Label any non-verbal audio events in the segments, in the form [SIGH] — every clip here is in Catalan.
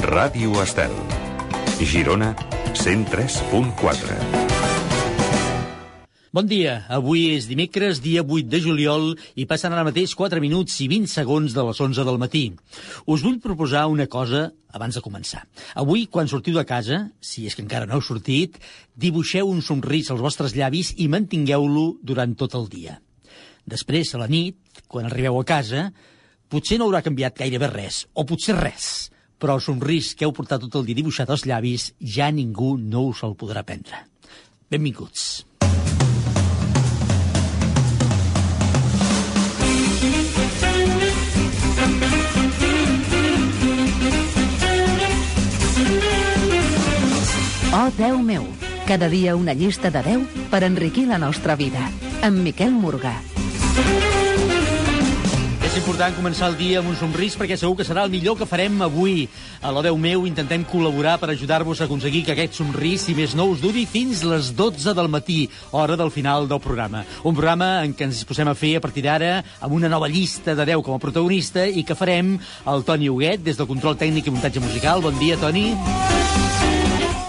Ràdio Estel. Girona 103.4. Bon dia, avui és dimecres, dia 8 de juliol, i passen ara mateix 4 minuts i 20 segons de les 11 del matí. Us vull proposar una cosa abans de començar. Avui, quan sortiu de casa, si és que encara no heu sortit, dibuixeu un somrís als vostres llavis i mantingueu-lo durant tot el dia. Després, a la nit, quan arribeu a casa, potser no haurà canviat gairebé res, o potser res, però el somrís que heu portat tot el dia dibuixat als llavis ja ningú no us el podrà prendre. Benvinguts. Oh, Déu meu! Cada dia una llista de 10 per enriquir la nostra vida. Amb Miquel Morgà. És important començar el dia amb un somrís perquè segur que serà el millor que farem avui. A la veu meu intentem col·laborar per ajudar-vos a aconseguir que aquest somrís, si més no, us duri fins les 12 del matí, hora del final del programa. Un programa en què ens posem a fer a partir d'ara amb una nova llista de 10 com a protagonista i que farem el Toni Huguet des del control tècnic i muntatge musical. Bon dia, Toni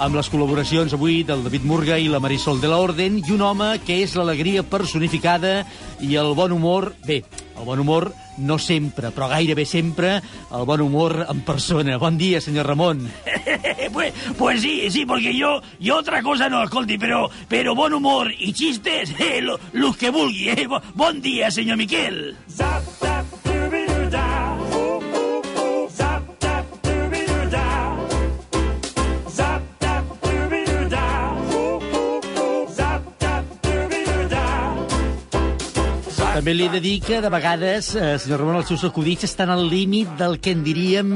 amb les col·laboracions avui del David Murga i la Marisol de la Orden i un home que és l'alegria personificada i el bon humor, bé, el bon humor no sempre, però gairebé sempre, el bon humor en persona. Bon dia, senyor Ramon. [LAUGHS] pues, pues sí, sí, porque yo, yo otra cosa no, escolti, pero, pero bon humor y chistes, [LAUGHS] eh, lo, los que vulgui, eh? Bo- Bon dia, senyor Miquel. Zap, També li he de dir que, de vegades, eh, senyor Ramon, els seus acudits estan al límit del que en diríem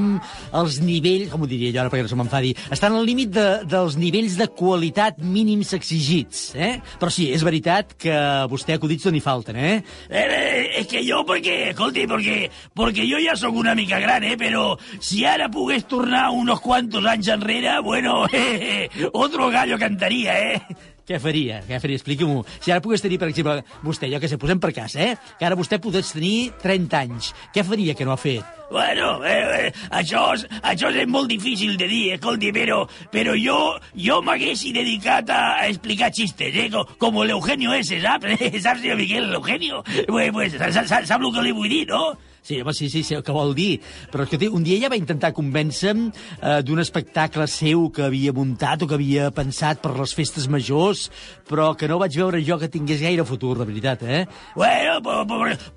els nivells... Com ho diria jo ara perquè no se m'enfadi? Estan al límit de, dels nivells de qualitat mínims exigits, eh? Però sí, és veritat que vostè acudits no n'hi falten, eh? Eh, eh, es que yo, porque, escolti, porque, porque yo ya soy una mica gran, eh, pero si ara pogués tornar unos cuantos anys enrere, bueno, [LAUGHS] eh, eh, otro gallo cantaría, eh. Què faria? Què faria? Expliqui-m'ho. Si ara pogués tenir, per exemple, vostè, jo que sé, posem per cas, eh? Que ara vostè podés tenir 30 anys. Què faria que no ha fet? Bueno, eh, eh, això, és- això és molt difícil de dir, escolti, però, però jo, jo m'haguessi dedicat a, a explicar xistes, eh, com, com l'Eugenio ese, saps? [LAUGHS] saps, senyor Miquel, l'Eugenio? Pues, pues, sa- sa- sap el que li vull dir, no? Sí, home, sí, sí, sí, el que vol dir. Però és que un dia ella va intentar convèncer-me eh, d'un espectacle seu que havia muntat o que havia pensat per les festes majors, però que no vaig veure jo que tingués gaire futur, de veritat, eh? Bueno,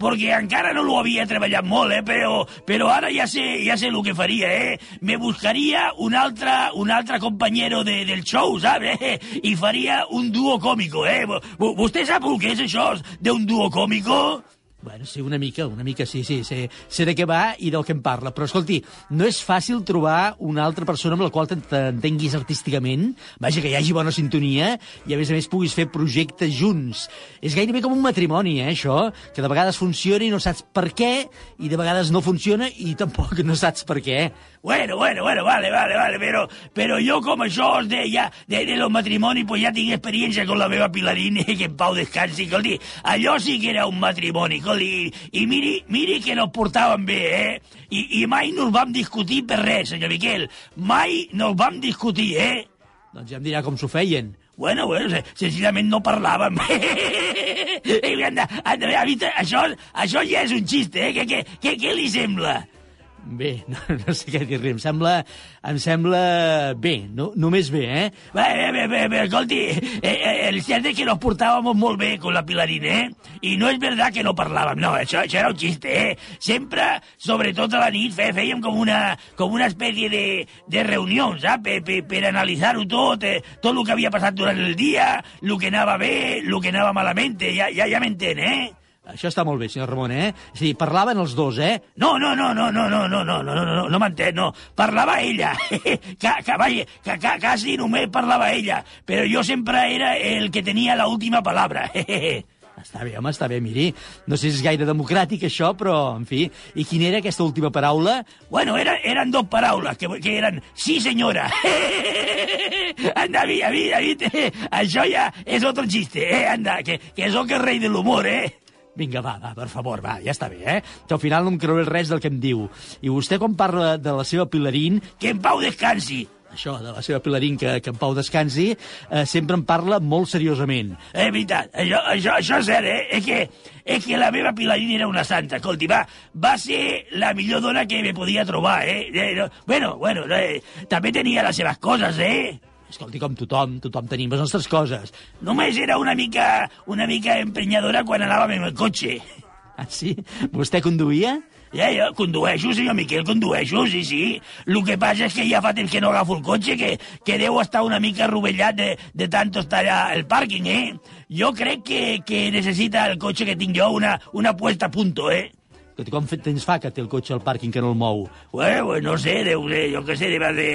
porque encara no lo havia treballat molt, eh, però, però ara ja sé, ja sé el que faria, eh? Me buscaria un altre, un altre companyero de, del show, saps? Eh? I faria un duo còmico, eh? Vo- vo- Vostè sap el que és això d'un duo còmico? Bueno, sí, una mica, una mica, sí, sí, sé, sé de què va i del que em parla. Però, escolti, no és fàcil trobar una altra persona amb la qual t'ent- t'entenguis artísticament, vaja, que hi hagi bona sintonia, i a més a més puguis fer projectes junts. És gairebé com un matrimoni, eh, això, que de vegades funciona i no saps per què, i de vegades no funciona i tampoc no saps per què. Bueno, bueno, bueno, vale, vale, vale, pero, pero yo como això de, ja, de, de los matrimoni, pues ja tinc experiència con la meva Pilarine, [LAUGHS] que en pau descansi, escolti, allò sí que era un matrimoni, i, i miri, miri que nos portàvem bé, eh? I, I mai no vam discutir per res, senyor Miquel, mai no els vam discutir, eh? Doncs ja em dirà com s'ho feien. Bueno, bueno, se- senzillament no parlàvem. Ha vist, això, això ja és un xiste, eh? Què, què, què, què li sembla? Bé, [LAUGHS] no, no sé què dir-li, em sembla, em sembla bé, no, només bé, eh? Bé, bé, bé, bé, escolti, eh, eh, el cert és que nos portábamos molt bé con la Pilarina, eh? I no és verdad que no parlàvem, no, això, això era un xiste, eh? Sempre, sobretot a la nit, fe, fèiem com una, com una espècie de, de reunió, saps? Per, per, per analitzar-ho tot, eh, tot el que havia passat durant el dia, el que anava bé, el que anava malament, ja, ja, ja m'entén, eh? Això està molt bé, senyor Ramon, eh? És dir, parlaven els dos, eh? No, no, no, no, no, no, no, no, no, no, no, no m'entén, no. Parlava ella. que, que, vaja, que, que, quasi només parlava ella. Però jo sempre era el que tenia la última palabra. Està bé, home, està bé, miri. No sé si és gaire democràtic, això, però, en fi. I quina era aquesta última paraula? Bueno, era, eren dos paraules, que, que eren sí, senyora. anda, David, David, David, això ja és otro chiste, eh? Anda, que, que sóc el rei de l'humor, eh? Vinga, va, va, per favor, va, ja està bé, eh? Que al final no em creuré res del que em diu. I vostè, quan parla de la seva Pilarín, Que en pau descansi. això, de la seva Pilarín, que, que en Pau descansi, eh, sempre em parla molt seriosament. És veritat, això, això, això és cert, eh? És que, és que la meva Pilarín era una santa, escolti, va, va ser la millor dona que me podia trobar, eh? eh no, bueno, bueno, eh, també tenia les seves coses, eh? Escolti, com tothom, tothom tenim les nostres coses. Només era una mica, una mica emprenyadora quan anàvem en el cotxe. Ah, sí? Vostè conduïa? Ja, jo condueixo, senyor Miquel, condueixo, sí, sí. El que passa és que ja fa temps que no agafo el cotxe, que, que deu estar una mica rovellat de, de tant estar allà al pàrquing, eh? Jo crec que, que necessita el cotxe que tinc jo una, una puesta a punto, eh? Escolti, com temps fa que té el cotxe al pàrquing que no el mou? Bueno, pues no sé, deu ser, jo què sé, deu de...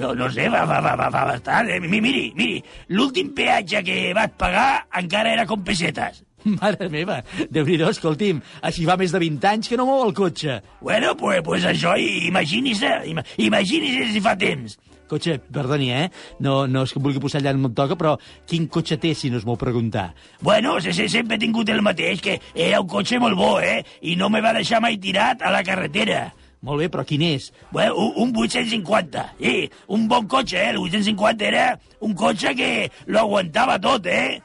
No, no sé, va, va, va, va, va bastant. Eh? Mi- Miri, miri, l'últim peatge que vaig pagar encara era com pessetes. [LAUGHS] Mare meva, déu nhi escolti'm, així fa més de 20 anys que no mou el cotxe. Bueno, pues, pues això, imagini-se, ima- imagini-se si fa temps. Cotxe, perdoni, eh? No, no és que em vulgui posar allà on toca, però quin cotxe té, si no es vol preguntar? Bueno, se, se, sempre he tingut el mateix, que era un cotxe molt bo, eh? I no me va deixar mai tirat a la carretera. Molt bé, però quin és? Bueno, un, un 850, sí, un bon cotxe, eh? El 850 era un cotxe que lo aguantava tot, eh?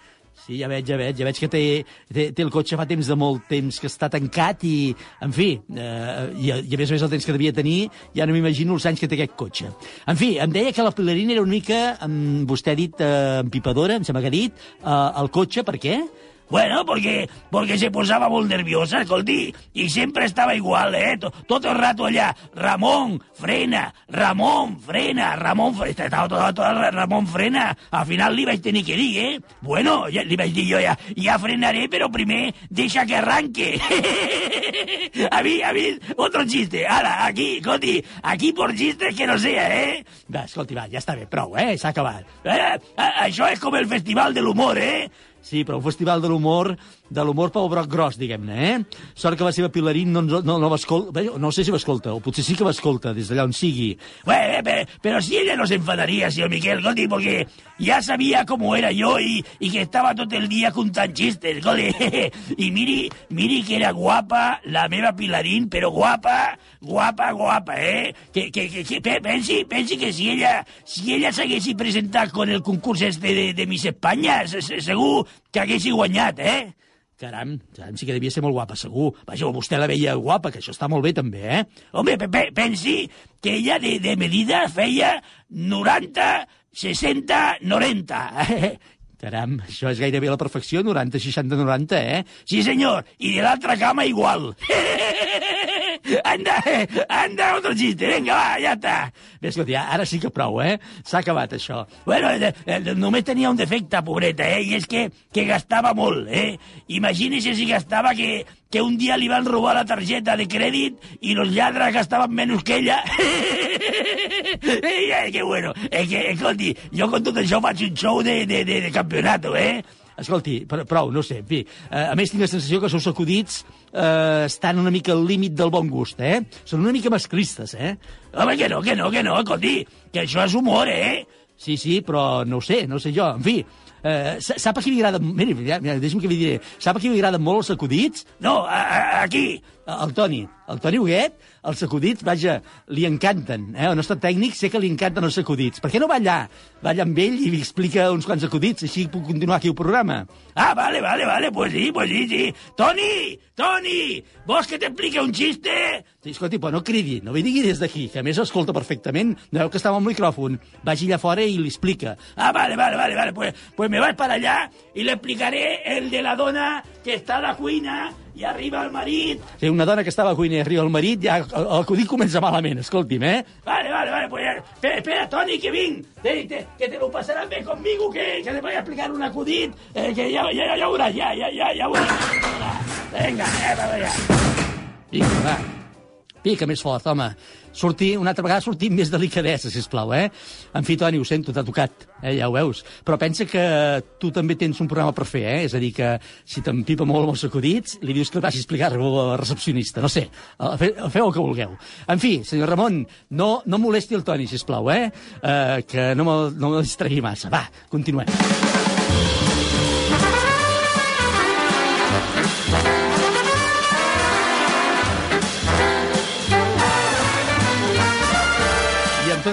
Sí, ja veig, ja veig, ja veig que té, té, té el cotxe fa temps de molt temps que està tancat i, en fi, eh, i, a- i a més a més el temps que devia tenir, ja no m'imagino els anys que té aquest cotxe. En fi, em deia que la Pilarina era una mica, em, vostè ha dit, eh, empipadora, em sembla que ha dit, eh, el cotxe, per què? Bueno, porque, porque se posaba muy nerviosa, escolti, y siempre estaba igual, ¿eh? To- Todo el rato allá, Ramón, frena, Ramón, frena, Ramón, frena, estaba todo, todo el Ramón, frena. Al final li vaig tenir que dir, ¿eh? Bueno, ja, li vaig dir jo, ja, ja frenaré, però primer deixa que arranque. a mí, a mí, otro chiste. Ahora, aquí, escolti, aquí por chistes que no sea, ¿eh? Va, escolti, va, ja està bé, prou, eh? S'ha acabat. eh? a- Això és com el festival de l'humor, eh? Sí, però un festival de l'humor, de l'humor pel broc gros, diguem-ne, eh? Sort que la seva Pilarín no, no, no, m'escolta, bé, no sé si m'escolta, o potser sí que m'escolta, des d'allà on sigui. Bueno, pero, pero si ella no se enfadaría, señor Miguel Gotti, porque ya sabía cómo era yo y, y que estaba todo el día contant chistes, Gotti. Y [LAUGHS] miri, miri que era guapa, la meva Pilarín, pero guapa, guapa, guapa, eh? Que, que, que, que pe- pensi, pensi que si ella, si ella s'haguessi presentat con el concurs este de, de Miss Espanya, se- se- segur que haguessi guanyat, eh? Caram, caram, sí que devia ser molt guapa, segur. Vaja, vostè la veia guapa, que això està molt bé, també, eh? Home, pe pe pensi que ella de, de medida feia 90, 60, 90. Caram, això és gairebé la perfecció, 90, 60, 90, eh? Sí, senyor, i de l'altra cama igual. [LAUGHS] anda, anda, otro chiste, venga, va, ja està. Bé, escolti, ara sí que prou, eh? S'ha acabat, això. Bueno, eh, eh, només tenia un defecte, pobreta, eh? I és que, que gastava molt, eh? Imagínese si gastava que, que un dia li van robar la targeta de crèdit i los lladres gastaven menys que ella. [LAUGHS] eh, que bueno, eh, que, escolti, jo con tot això faig un show de, de, de, de campionato, eh? Escolti, pr prou, no sé, en fi. Eh, a més, tinc la sensació que els seus acudits eh, estan una mica al límit del bon gust, eh? Són una mica masclistes, eh? Home, que no, que no, que no, escolti, que això és humor, eh? Sí, sí, però no ho sé, no ho sé jo. En fi, eh, sa- sap a qui li agrada... Mira, mira, deixi'm que li diré. Sap a qui li agraden molt els acudits? No, a, a, aquí. El Toni, el Toni Huguet, els acudits, vaja, li encanten. Eh? El nostre tècnic sé que li encanten els acudits. Per què no va allà? Va allà amb ell i li explica uns quants acudits, així puc continuar aquí el programa. Ah, vale, vale, vale, pues sí, pues sí, sí. Toni, Toni, ¿vos que te explique un chiste? Sí, escolti, però no cridi, no li digui des d'aquí, que a més escolta perfectament, no veu que estava el micròfon. Vagi allà fora i li explica. Ah, vale, vale, vale, vale, pues, pues me vas para allá y le explicaré el de la dona que está a la cuina y arriba el marit. Si una dona que estava a cuina i arriba el marit, ja el- l'acudit comença malament, escolti'm, eh? Vale, vale, vale, pues espera, espera Toni, que vin, te, te- que te lo pasarás bien conmigo, que, que te voy a explicar un acudit, eh, que ya, ya, ya, ya verás, ya, ya, ya, ya verás. Venga, eh, va, va, ya. Vinga, va. Pica més fort, home. Sortir, una altra vegada sortir més delicadesa, sisplau, eh? En fi, Toni, ho sento, t'ha tocat, eh? ja ho veus. Però pensa que tu també tens un programa per fer, eh? És a dir, que si t'empipa molt amb els acudits, li dius que et vagi a explicar-ho a la recepcionista, no sé. Fe, feu el que vulgueu. En fi, senyor Ramon, no, no molesti el Toni, sisplau, eh? eh que no me, no me distregui massa. Va, continuem.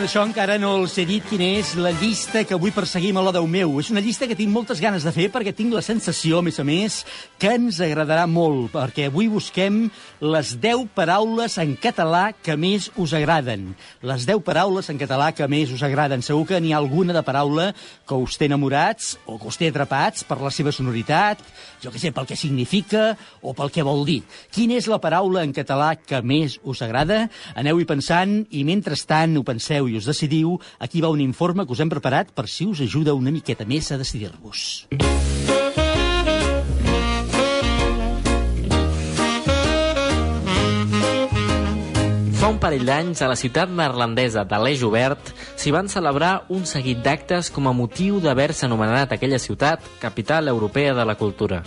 Això encara no els he dit quina és la llista que avui perseguim a la Déu meu. És una llista que tinc moltes ganes de fer perquè tinc la sensació, a més a més, que ens agradarà molt, perquè avui busquem les 10 paraules en català que més us agraden. Les 10 paraules en català que més us agraden. Segur que n'hi ha alguna de paraula que us té enamorats o que us té atrapats per la seva sonoritat, jo que sé, pel que significa o pel que vol dir. Quina és la paraula en català que més us agrada? Aneu-hi pensant i mentrestant ho penseu us decidiu, aquí va un informe que us hem preparat per si us ajuda una miqueta més a decidir-vos. Fa un parell d'anys, a la ciutat neerlandesa de l'Eix Obert, s'hi van celebrar un seguit d'actes com a motiu d'haver-se anomenat aquella ciutat Capital Europea de la Cultura.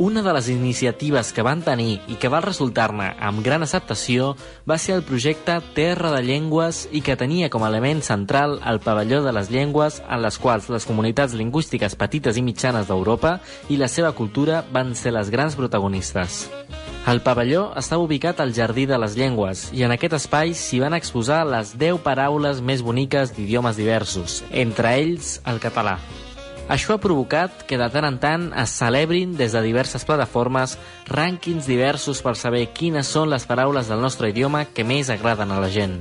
Una de les iniciatives que van tenir i que va resultar-ne amb gran acceptació va ser el projecte Terra de Llengües i que tenia com a element central el pavelló de les llengües en les quals les comunitats lingüístiques petites i mitjanes d'Europa i la seva cultura van ser les grans protagonistes. El pavelló estava ubicat al Jardí de les Llengües i en aquest espai s'hi van exposar les 10 paraules més boniques d'idiomes diversos, entre ells el català. Això ha provocat que de tant en tant es celebrin des de diverses plataformes rànquings diversos per saber quines són les paraules del nostre idioma que més agraden a la gent.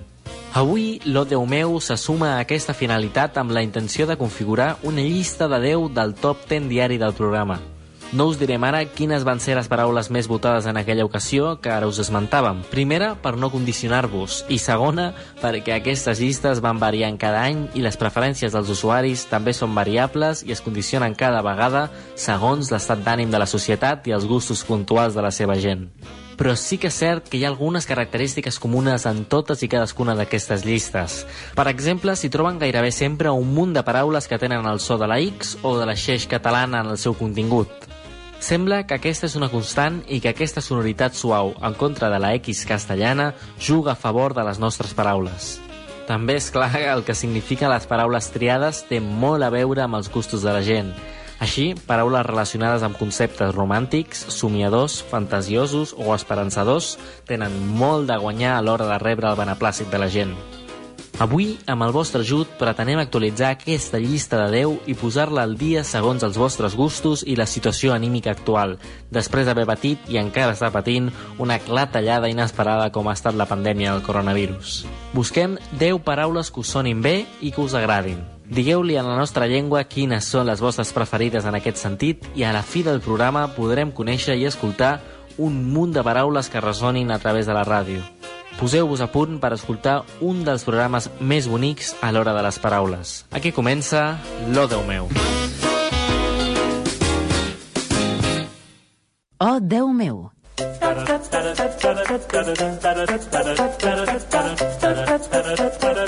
Avui, l'O Déu meu se suma a aquesta finalitat amb la intenció de configurar una llista de 10 del top 10 diari del programa. No us direm ara quines van ser les paraules més votades en aquella ocasió que ara us esmentàvem. Primera, per no condicionar-vos, i segona, perquè aquestes llistes van variant cada any i les preferències dels usuaris també són variables i es condicionen cada vegada segons l'estat d'ànim de la societat i els gustos puntuals de la seva gent. Però sí que és cert que hi ha algunes característiques comunes en totes i cadascuna d'aquestes llistes. Per exemple, s'hi troben gairebé sempre un munt de paraules que tenen el so de la X o de la xeix catalana en el seu contingut. Sembla que aquesta és una constant i que aquesta sonoritat suau, en contra de la X castellana, juga a favor de les nostres paraules. També és clar que el que significa les paraules triades té molt a veure amb els gustos de la gent. Així, paraules relacionades amb conceptes romàntics, somiadors, fantasiosos o esperançadors tenen molt de guanyar a l'hora de rebre el beneplàcit de la gent. Avui, amb el vostre ajut, pretenem actualitzar aquesta llista de 10 i posar-la al dia segons els vostres gustos i la situació anímica actual, després d'haver patit i encara està patint una clatellada inesperada com ha estat la pandèmia del coronavirus. Busquem 10 paraules que us sonin bé i que us agradin. Digueu-li en la nostra llengua quines són les vostres preferides en aquest sentit i a la fi del programa podrem conèixer i escoltar un munt de paraules que ressonin a través de la ràdio. Poseu-vos a punt per escoltar un dels programes més bonics a l'hora de les paraules. Aquí comença Lo Déu meu. Oh, Déu meu. Molt bé, doncs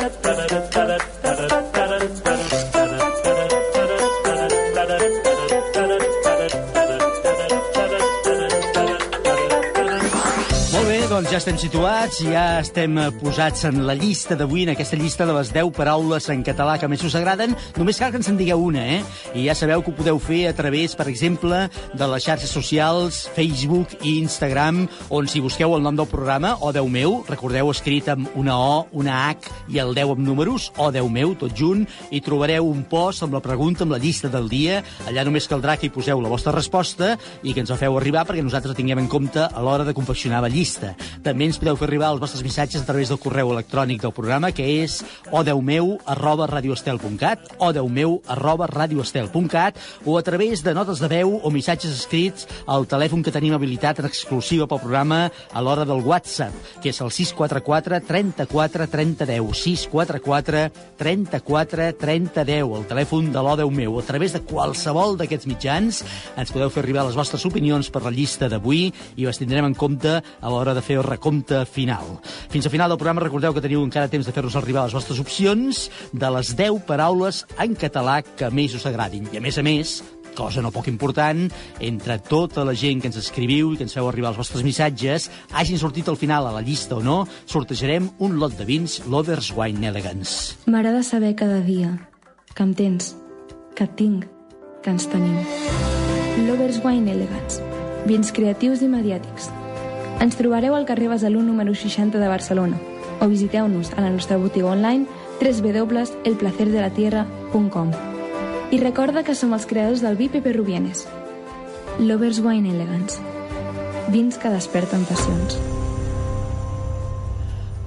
ja estem situats, ja estem eh, posats en la llista d'avui, en aquesta llista de les 10 paraules en català que més us agraden. Només cal que ens en digueu una, eh? I ja sabeu que ho podeu fer a través, per exemple, de les xarxes socials, Facebook i Instagram, on si busqueu el nom del programa, o Déu meu, recordeu escrit amb una O, una H i el 10 amb números, o Déu meu, tot junt, i trobareu un post amb la pregunta, amb la llista del dia. Allà només caldrà que hi poseu la vostra resposta i que ens la feu arribar perquè nosaltres la tinguem en compte a l'hora de confeccionar la llista. També ens podeu fer arribar els vostres missatges a través del correu electrònic del programa, que és odeumeu arroba radioestel.cat, odeumeu arroba radioestel.cat, o a través de notes de veu o missatges escrits al telèfon que tenim habilitat en exclusiva pel programa a l'hora del WhatsApp, que és el 644 34 30 10, 644 34 30 10, el telèfon de l'Odeu meu. A través de qualsevol d'aquests mitjans ens podeu fer arribar les vostres opinions per la llista d'avui i les tindrem en compte a l'hora de fer el recompte final. Fins al final del programa recordeu que teniu encara temps de fer-nos arribar les vostres opcions de les 10 paraules en català que més us agradin. I a més a més, cosa no poc important, entre tota la gent que ens escriviu i que ens feu arribar els vostres missatges, hagin sortit al final a la llista o no, sortejarem un lot de vins Lovers Wine Elegance. M'agrada saber cada dia que em tens, que et tinc, que ens tenim. Lovers Wine Elegance. Vins creatius i mediàtics. Ens trobareu al carrer Besalú número 60 de Barcelona. o visiteu-nos a la nostra botiga online www.elplacerdelatierra.com I recorda que som els creadors del vi Pepe Rubienes. Lovers Wine Elegance. Vins que desperten passions.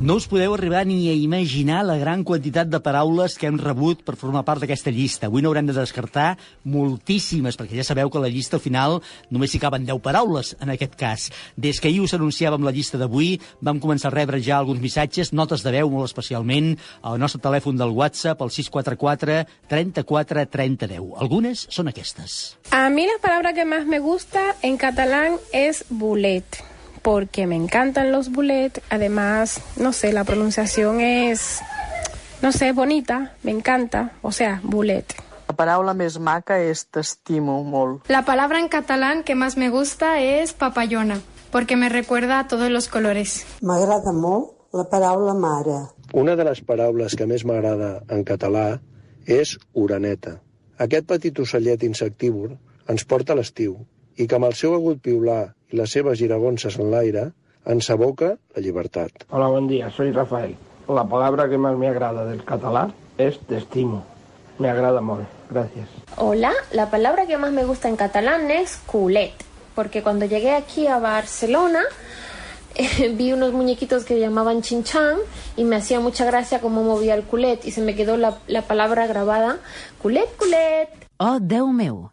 No us podeu arribar ni a imaginar la gran quantitat de paraules que hem rebut per formar part d'aquesta llista. Avui n'haurem de descartar moltíssimes, perquè ja sabeu que la llista al final només s'hi caben 10 paraules, en aquest cas. Des que ahir us anunciàvem la llista d'avui, vam començar a rebre ja alguns missatges, notes de veu molt especialment, al nostre telèfon del WhatsApp, el 644 34 30 10. Algunes són aquestes. A mí la palabra que más me gusta en catalán es bulet, porque me encantan los bulet. Además, no sé, la pronunciación es, no sé, bonita, me encanta. O sea, bulet. La paraula més maca és t'estimo molt. La palabra en catalán que más me gusta es papayona, porque me recuerda a todos los colores. M'agrada molt la paraula mare. Una de les paraules que més m'agrada en català és oreneta. Aquest petit ocellet insectívor ens porta a l'estiu i que amb el seu agut piular i les seves giragonses en l'aire ens aboca la llibertat. Hola, buen día, soy Rafael. La palabra que más me agrada del catalán es te estimo. Me agrada molt. Gracias. Hola, la palabra que más me gusta en catalán es culet, porque cuando llegué aquí a Barcelona eh, [LAUGHS] vi unos muñequitos que llamaban chinchan y me hacía mucha gracia cómo movía el culet y se me quedó la, la palabra grabada, culet, culet. Oh, Déu meu!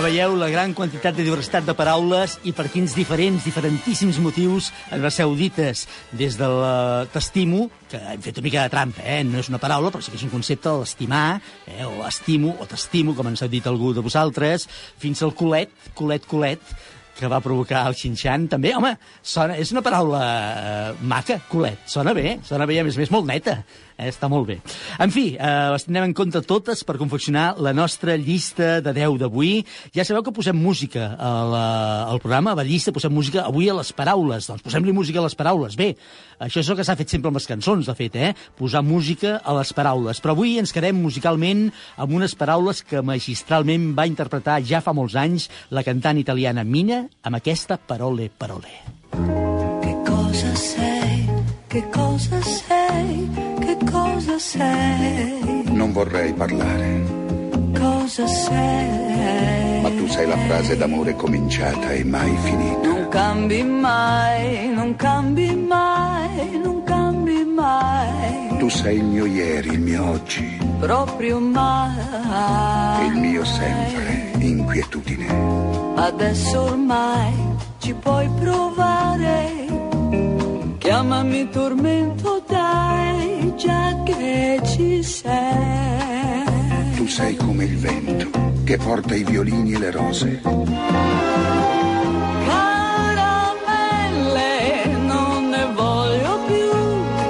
Veieu la gran quantitat de diversitat de paraules i per quins diferents, diferentíssims motius ens va ser dites des de la t'estimo, que hem fet una mica de trampa, eh? no és una paraula, però sí que és un concepte, l'estimar, eh? o estimo, o t'estimo, com ens ha dit algú de vosaltres, fins al culet, culet, culet, que va provocar el xinxan, també, home, sona, és una paraula eh, maca, culet, sona bé, sona bé, a més a més molt neta, eh, està molt bé. En fi, eh, les tindrem en compte totes per confeccionar la nostra llista de 10 d'avui. Ja sabeu que posem música a la, al programa, a la llista posem música avui a les paraules, doncs posem-li música a les paraules. Bé, això és el que s'ha fet sempre amb les cançons, de fet, eh? posar música a les paraules. Però avui ens quedem musicalment amb unes paraules que magistralment va interpretar ja fa molts anys la cantant italiana Mina amb aquesta Parole Parole. Che cosa sei? Che cosa sei? Sei? Non vorrei parlare, Cosa sei? ma tu sei la frase d'amore cominciata e mai finita. Non cambi mai, non cambi mai, non cambi mai. Tu sei il mio ieri, il mio oggi, Proprio mai. il mio sempre, inquietudine. Adesso ormai ci puoi provare. Chiamami tormento, dai, già che ci sei. Tu sei come il vento che porta i violini e le rose. Caramelle, non ne voglio più.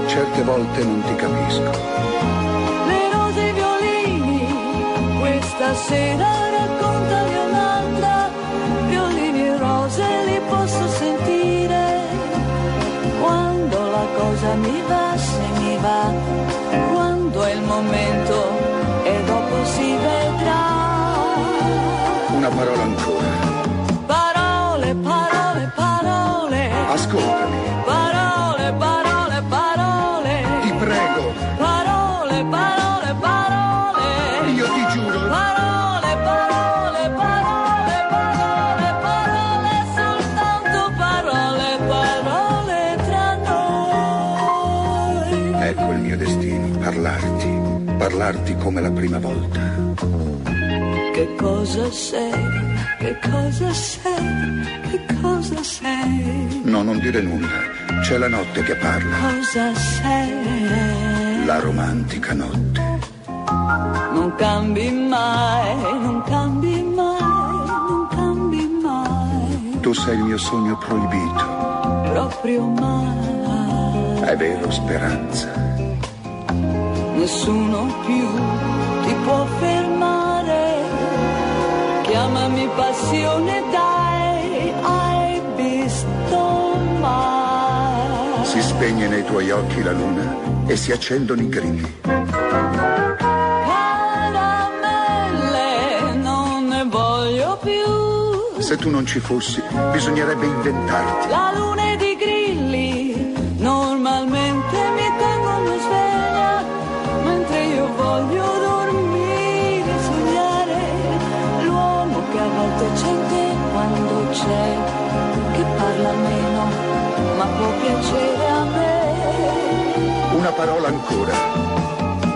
Certe volte non ti capisco, Le rose e i violini, questa sera cosa mi va, se mi va. Quando è il momento e dopo si vedrà. una parola ancora. Come la prima volta. Che cosa sei? Che cosa sei? Che cosa sei? No, non dire nulla, c'è la notte che parla, Cosa sei? la romantica notte. Non cambi mai, non cambi mai, non cambi mai, Tu sei il mio sogno proibito, proprio mai. è vero, speranza nessuno più ti può fermare. Chiamami passione, dai, hai visto mai. Si spegne nei tuoi occhi la luna e si accendono i grilli. Caramelle, non ne voglio più. Se tu non ci fossi, bisognerebbe inventarti. La luna c'è, che parla meno, ma può piacere a me. Una parola ancora.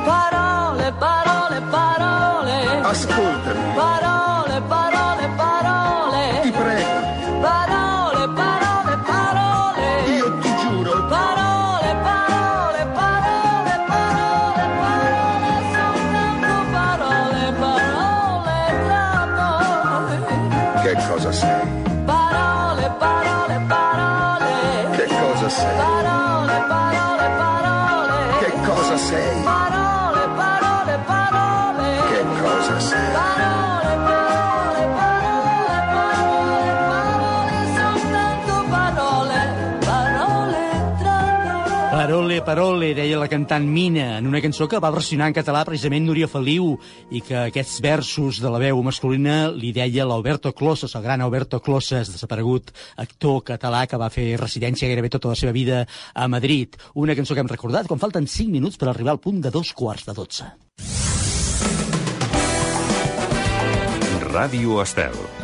Parole, parole, parole. Ascoltami. Parole, Parole, deia la cantant Mina, en una cançó que va versionar en català precisament Núria Feliu, i que aquests versos de la veu masculina li deia l'Alberto Closas, el gran Alberto Closas, desaparegut actor català que va fer residència gairebé tota la seva vida a Madrid. Una cançó que hem recordat quan falten 5 minuts per arribar al punt de dos quarts de 12. Ràdio Estel.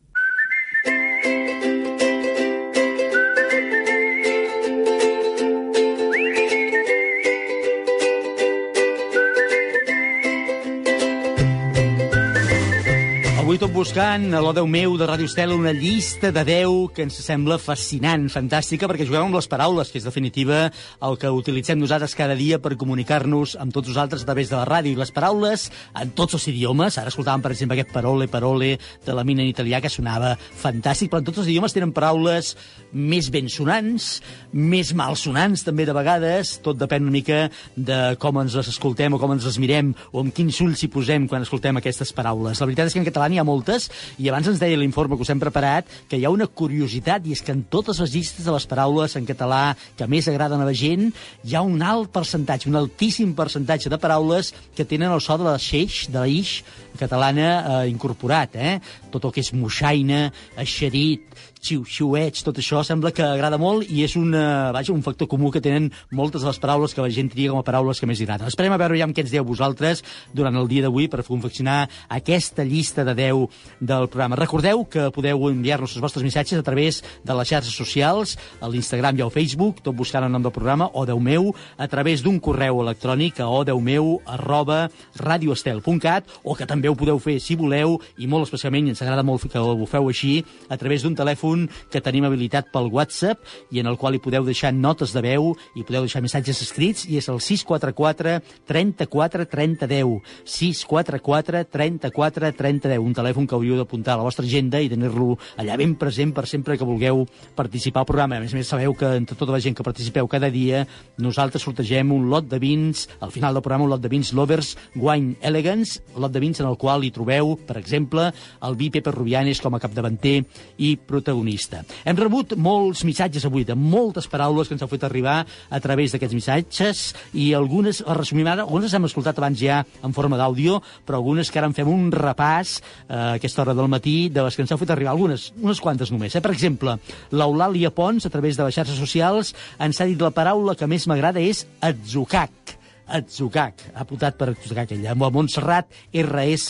Tot buscant, a l'O Déu meu de Ràdio Estela, una llista de 10 que ens sembla fascinant, fantàstica, perquè juguem amb les paraules, que és definitiva el que utilitzem nosaltres cada dia per comunicar-nos amb tots nosaltres a través de la ràdio. I les paraules en tots els idiomes, ara escoltàvem, per exemple, aquest parole, parole de la mina en italià, que sonava fantàstic, però en tots els idiomes tenen paraules més ben sonants, més malsonants també de vegades, tot depèn una mica de com ens les escoltem o com ens les mirem o amb quins ulls hi posem quan escoltem aquestes paraules. La veritat és que en català n'hi ha moltes i abans ens deia l'informe que us hem preparat que hi ha una curiositat i és que en totes les llistes de les paraules en català que més agraden a la gent hi ha un alt percentatge, un altíssim percentatge de paraules que tenen el so de la xeix, de la ix catalana eh, incorporat, eh? Tot el que és moixaina, eixerit, xiu-xiuets, tot això sembla que agrada molt i és un, eh, vaja, un factor comú que tenen moltes de les paraules que la gent tria com a paraules que més agraden. Esperem a veure ja què ens dieu vosaltres durant el dia d'avui per confeccionar aquesta llista de 10 del programa. Recordeu que podeu enviar-nos els vostres missatges a través de les xarxes socials, a l'Instagram i al Facebook, tot buscant el nom del programa, o Déu meu, a través d'un correu electrònic a odeumeu arroba radioestel.cat o que també ho podeu fer, si voleu, i molt especialment, ens agrada molt que ho feu així, a través d'un telèfon que tenim habilitat pel WhatsApp i en el qual hi podeu deixar notes de veu i podeu deixar missatges escrits i és el 644 34 30 10 644 34 30 10 un telèfon que hauríeu d'apuntar a la vostra agenda i tenir-lo allà ben present per sempre que vulgueu participar al programa. A més a més, sabeu que entre tota la gent que participeu cada dia, nosaltres sortegem un lot de vins, al final del programa un lot de vins Lovers Wine Elegance, lot de vins en el qual hi trobeu, per exemple, el vi Pepe Rubianes com a capdavanter i protagonista. Hem rebut molts missatges avui, de moltes paraules que ens heu fet arribar a través d'aquests missatges i algunes, les resumim ara, algunes hem escoltat abans ja en forma d'àudio, però algunes que ara en fem un repàs eh, a aquesta hora del matí de les que ens heu fet arribar, algunes, unes quantes només. Eh? Per exemple, l'Eulàlia Pons, a través de les xarxes socials, ens ha dit la paraula que més m'agrada és atzucac. Atzucac, ha apuntat per Atzucac ella. Montserrat RS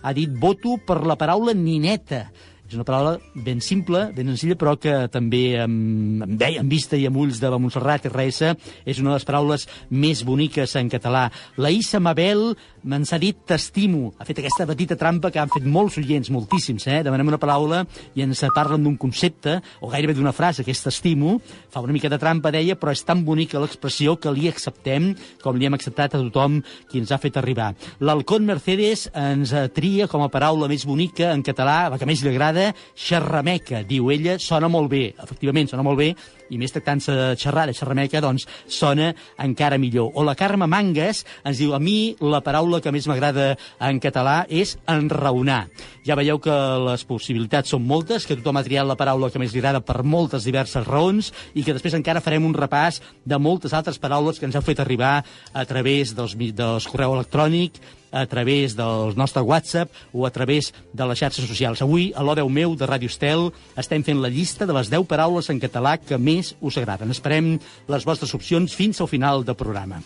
ha dit voto per la paraula nineta. És una paraula ben simple, ben senzilla, però que també amb, amb, amb vista i amb ulls de la Montserrat RS és una de les paraules més boniques en català. La Issa Mabel me'ns ha dit t'estimo. Ha fet aquesta petita trampa que han fet molts oients, moltíssims, eh? Demanem una paraula i ens parlen d'un concepte, o gairebé d'una frase, que és t'estimo. Fa una mica de trampa, deia, però és tan bonica l'expressió que li acceptem com li hem acceptat a tothom qui ens ha fet arribar. L'Alcón Mercedes ens tria com a paraula més bonica en català, la que més li agrada, xerrameca, diu ella, sona molt bé. Efectivament, sona molt bé, i més tractant-se de xerrar, de xerrameca, doncs sona encara millor. O la Carme Mangas ens diu, a mi la paraula que més m'agrada en català és enraonar. Ja veieu que les possibilitats són moltes, que tothom ha triat la paraula que més li agrada per moltes diverses raons i que després encara farem un repàs de moltes altres paraules que ens heu fet arribar a través dels, dels correu electrònic, a través del nostre WhatsApp o a través de les xarxes socials. Avui, a l'O10 meu de Ràdio Estel, estem fent la llista de les 10 paraules en català que més us agraden. Esperem les vostres opcions fins al final del programa.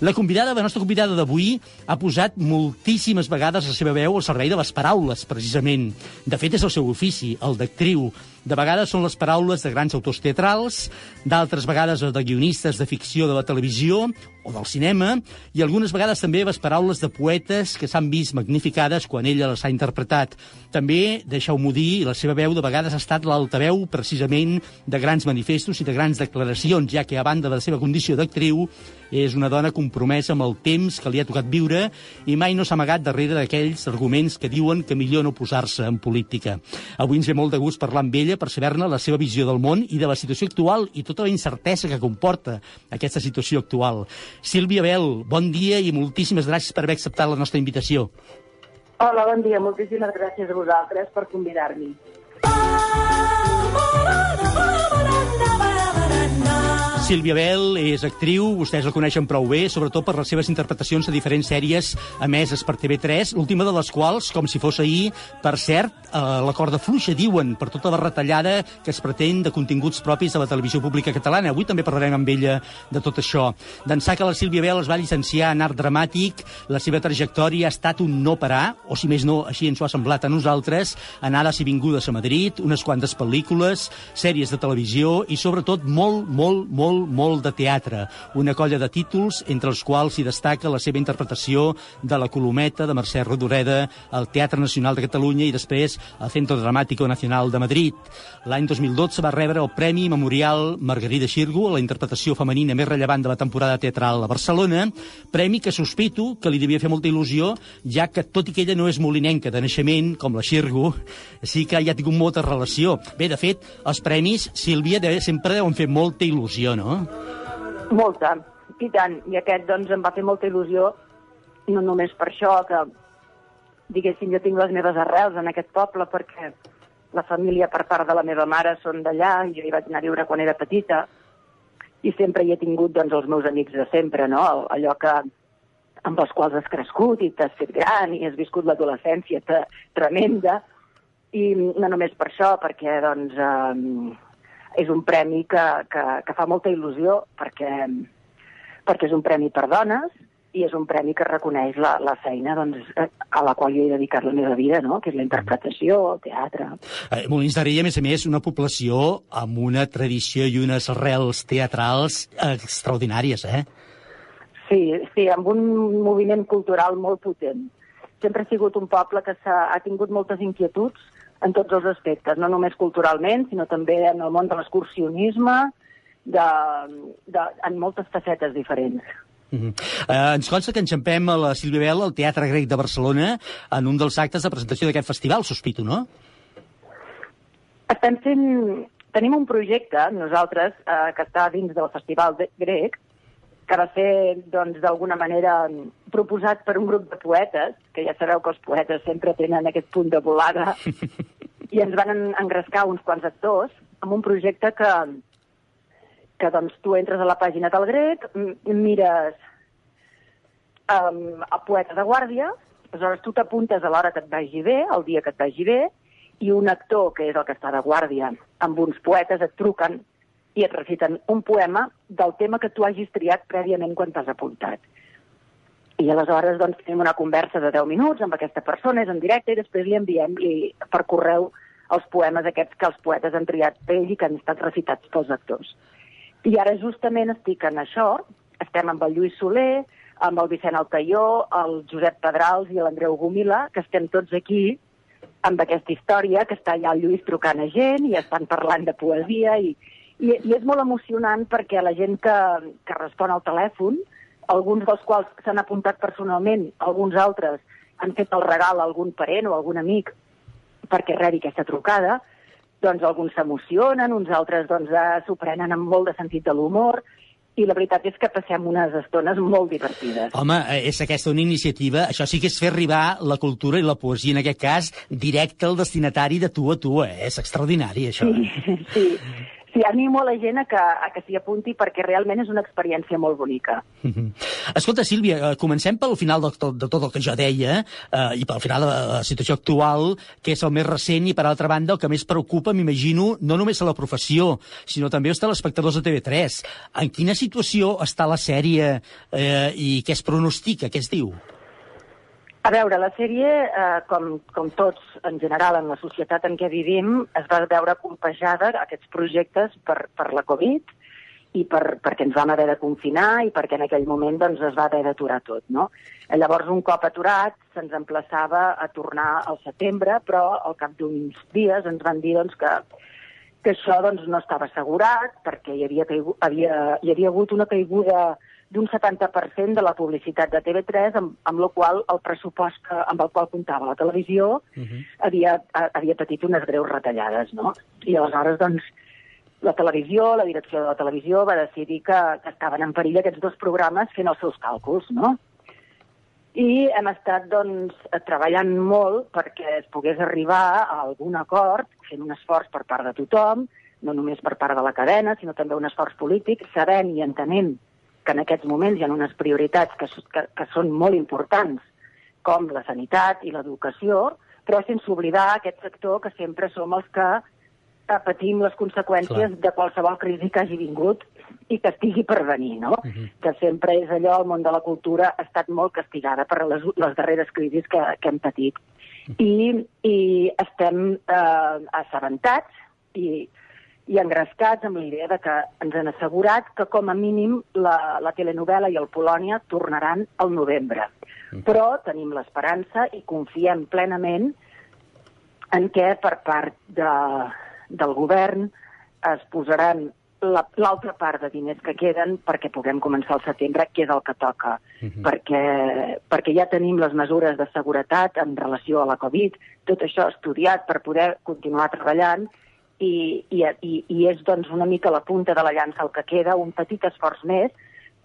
La convidada, la nostra convidada d'avui, ha posat moltíssimes vegades la seva veu al servei de les paraules, precisament. De fet, és el seu ofici, el d'actriu. De vegades són les paraules de grans autors teatrals, d'altres vegades de guionistes de ficció de la televisió o del cinema, i algunes vegades també les paraules de poetes que s'han vist magnificades quan ella les ha interpretat. També, deixeu-m'ho dir, la seva veu de vegades ha estat l'altaveu precisament de grans manifestos i de grans declaracions, ja que a banda de la seva condició d'actriu, és una dona compromesa amb el temps que li ha tocat viure i mai no s'ha amagat darrere d'aquells arguments que diuen que millor no posar-se en política. Avui ens ve molt de gust parlar amb ella per saber-ne la seva visió del món i de la situació actual i tota la incertesa que comporta aquesta situació actual. Sílvia Bel, bon dia i moltíssimes gràcies per haver acceptat la nostra invitació. Hola, bon dia. Moltíssimes gràcies a vosaltres per convidar-m'hi. Sílvia Bel és actriu, vostès la coneixen prou bé, sobretot per les seves interpretacions de diferents sèries emeses per TV3, l'última de les quals, com si fos ahir, per cert, la corda fluixa, diuen, per tota la retallada que es pretén de continguts propis de la televisió pública catalana. Avui també parlarem amb ella de tot això. D'ençà que la Sílvia Bel es va llicenciar en art dramàtic, la seva trajectòria ha estat un no parar, o si més no, així ens ho ha semblat a nosaltres, anades i vingudes a Madrid, unes quantes pel·lícules, sèries de televisió i sobretot molt, molt, molt, molt de teatre. Una colla de títols entre els quals s'hi destaca la seva interpretació de la Colometa de Mercè Rodoreda al Teatre Nacional de Catalunya i després al Centro Dramático Nacional de Madrid. L'any 2012 va rebre el Premi Memorial Margarida Xirgo a la interpretació femenina més rellevant de la temporada teatral a Barcelona, premi que sospito que li devia fer molta il·lusió, ja que tot i que ella no és molinenca de naixement, com la Xirgo, sí que hi ha tingut molta relació. Bé, de fet, els premis, Sílvia, de, sempre deuen fer molta il·lusió, no? Molta, i tant. I aquest, doncs, em va fer molta il·lusió, no només per això, que, diguéssim, jo tinc les meves arrels en aquest poble, perquè la família per part de la meva mare són d'allà, i jo hi vaig anar a viure quan era petita, i sempre hi he tingut, doncs, els meus amics de sempre, no? Allò que amb els quals has crescut i t'has fet gran i has viscut l'adolescència tremenda, i no només per això, perquè, doncs, eh, és un premi que, que, que fa molta il·lusió, perquè, perquè és un premi per dones i és un premi que reconeix la, la feina doncs, eh, a la qual jo he dedicat la meva vida, no? que és la interpretació, el teatre... Eh, Molins de Rei, a més a més, una població amb una tradició i unes arrels teatrals extraordinàries, eh? Sí, sí, amb un moviment cultural molt potent. Sempre ha sigut un poble que s'ha ha tingut moltes inquietuds en tots els aspectes, no només culturalment, sinó també en el món de l'excursionisme, de, de, en moltes facetes diferents. Uh -huh. eh, ens consta que enxampem a la Sílvia Bel al Teatre Grec de Barcelona en un dels actes de presentació d'aquest festival, sospito, no? Estem fent... Tenim un projecte, nosaltres, eh, que està dins del Festival de grec, que va ser, doncs, d'alguna manera proposat per un grup de poetes, que ja sabeu que els poetes sempre tenen aquest punt de volada, [LAUGHS] i ens van en- engrescar uns quants actors amb un projecte que, que doncs, tu entres a la pàgina del grec, mires um, a poeta de guàrdia, aleshores tu t'apuntes a l'hora que et vagi bé, el dia que et vagi bé, i un actor, que és el que està de guàrdia, amb uns poetes et truquen i et reciten un poema del tema que tu hagis triat prèviament quan t'has apuntat. I aleshores doncs, tenim una conversa de 10 minuts amb aquesta persona, és en directe, i després li enviem li, per correu els poemes aquests que els poetes han triat ell i que han estat recitats pels actors. I ara justament estic en això, estem amb el Lluís Soler, amb el Vicent Altaió, el Josep Pedrals i l'Andreu Gomila, que estem tots aquí amb aquesta història, que està allà el Lluís trucant a gent i estan parlant de poesia i, i, i és molt emocionant perquè la gent que, que respon al telèfon, alguns dels quals s'han apuntat personalment, alguns altres han fet el regal a algun parent o algun amic perquè rebi aquesta trucada, doncs alguns s'emocionen, uns altres doncs eh, s'ho prenen amb molt de sentit de l'humor, i la veritat és que passem unes estones molt divertides. Home, eh, és aquesta una iniciativa, això sí que és fer arribar la cultura i la poesia, en aquest cas, directe al destinatari de tu a tu, eh? És extraordinari, això. Sí, [LAUGHS] sí. Sí, animo a la gent a que, a que s'hi apunti perquè realment és una experiència molt bonica. Mhm. Escolta, Sílvia, eh, comencem pel final de tot, de tot el que jo deia eh, i pel final de la situació actual, que és el més recent i, per altra banda, el que més preocupa, m'imagino, no només a la professió, sinó també als telespectadors de TV3. En quina situació està la sèrie eh, i què es pronostica, què es diu? A veure, la sèrie, eh, com, com tots en general en la societat en què vivim, es va veure compejada aquests projectes per, per la Covid i per, perquè ens vam haver de confinar i perquè en aquell moment doncs, es va haver d'aturar tot. No? Llavors, un cop aturat, se'ns emplaçava a tornar al setembre, però al cap d'uns dies ens van dir doncs, que, que això doncs, no estava assegurat perquè hi havia, caigu, havia, hi havia hagut una caiguda d'un 70% de la publicitat de TV3, amb, amb la qual el pressupost que, amb el qual comptava la televisió uh -huh. havia, havia patit unes greus retallades, no? I aleshores, doncs, la televisió, la direcció de la televisió va decidir que, que estaven en perill aquests dos programes fent els seus càlculs, no? I hem estat, doncs, treballant molt perquè es pogués arribar a algun acord, fent un esforç per part de tothom, no només per part de la cadena, sinó també un esforç polític, sabent i entenent que en aquests moments hi ha unes prioritats que, que, que són molt importants, com la sanitat i l'educació, però sense oblidar aquest sector que sempre som els que eh, patim les conseqüències Clar. de qualsevol crisi que hagi vingut i que estigui per venir, no? Uh -huh. Que sempre és allò, el món de la cultura ha estat molt castigada per les, les darreres crisis que, que hem patit. I, i estem eh, assabentats i, i engrescats amb la idea de que ens han assegurat que com a mínim la, la telenovela i el Polònia tornaran al novembre. Però tenim l'esperança i confiem plenament en què per part de, del govern es posaran la- l'altra part de diners que queden perquè puguem començar al setembre, que és el que toca, perquè, perquè ja tenim les mesures de seguretat en relació a la Covid, tot això estudiat per poder continuar treballant i, i, i, i és doncs, una mica la punta de la llança el que queda, un petit esforç més.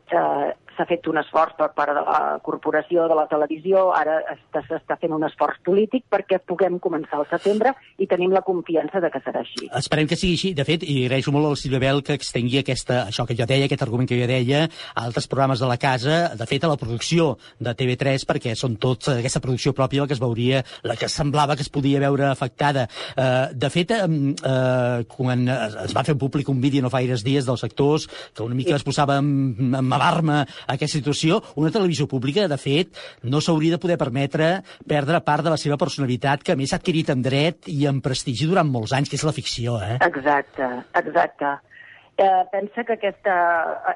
Eh, S'ha fet un esforç per part de la corporació de la televisió, ara està- s'està fent un esforç polític perquè puguem començar al setembre i tenim la confiança de que serà així. Esperem que sigui així. De fet, i agraeixo molt a la Sílvia Bel que extengui aquesta, això que jo deia, aquest argument que jo deia, a altres programes de la casa, de fet, a la producció de TV3, perquè són tots aquesta producció pròpia la que es veuria, la que semblava que es podia veure afectada. Eh, de fet, eh, quan es va fer públic un vídeo no fa dies dels sectors, que una mica es posava amb, amb alarma aquesta situació, una televisió pública, de fet, no s'hauria de poder permetre perdre part de la seva personalitat, que més s'ha adquirit en dret i en prestigi durant molts anys, que és la ficció, eh? Exacte, exacte. Eh, pensa que aquesta,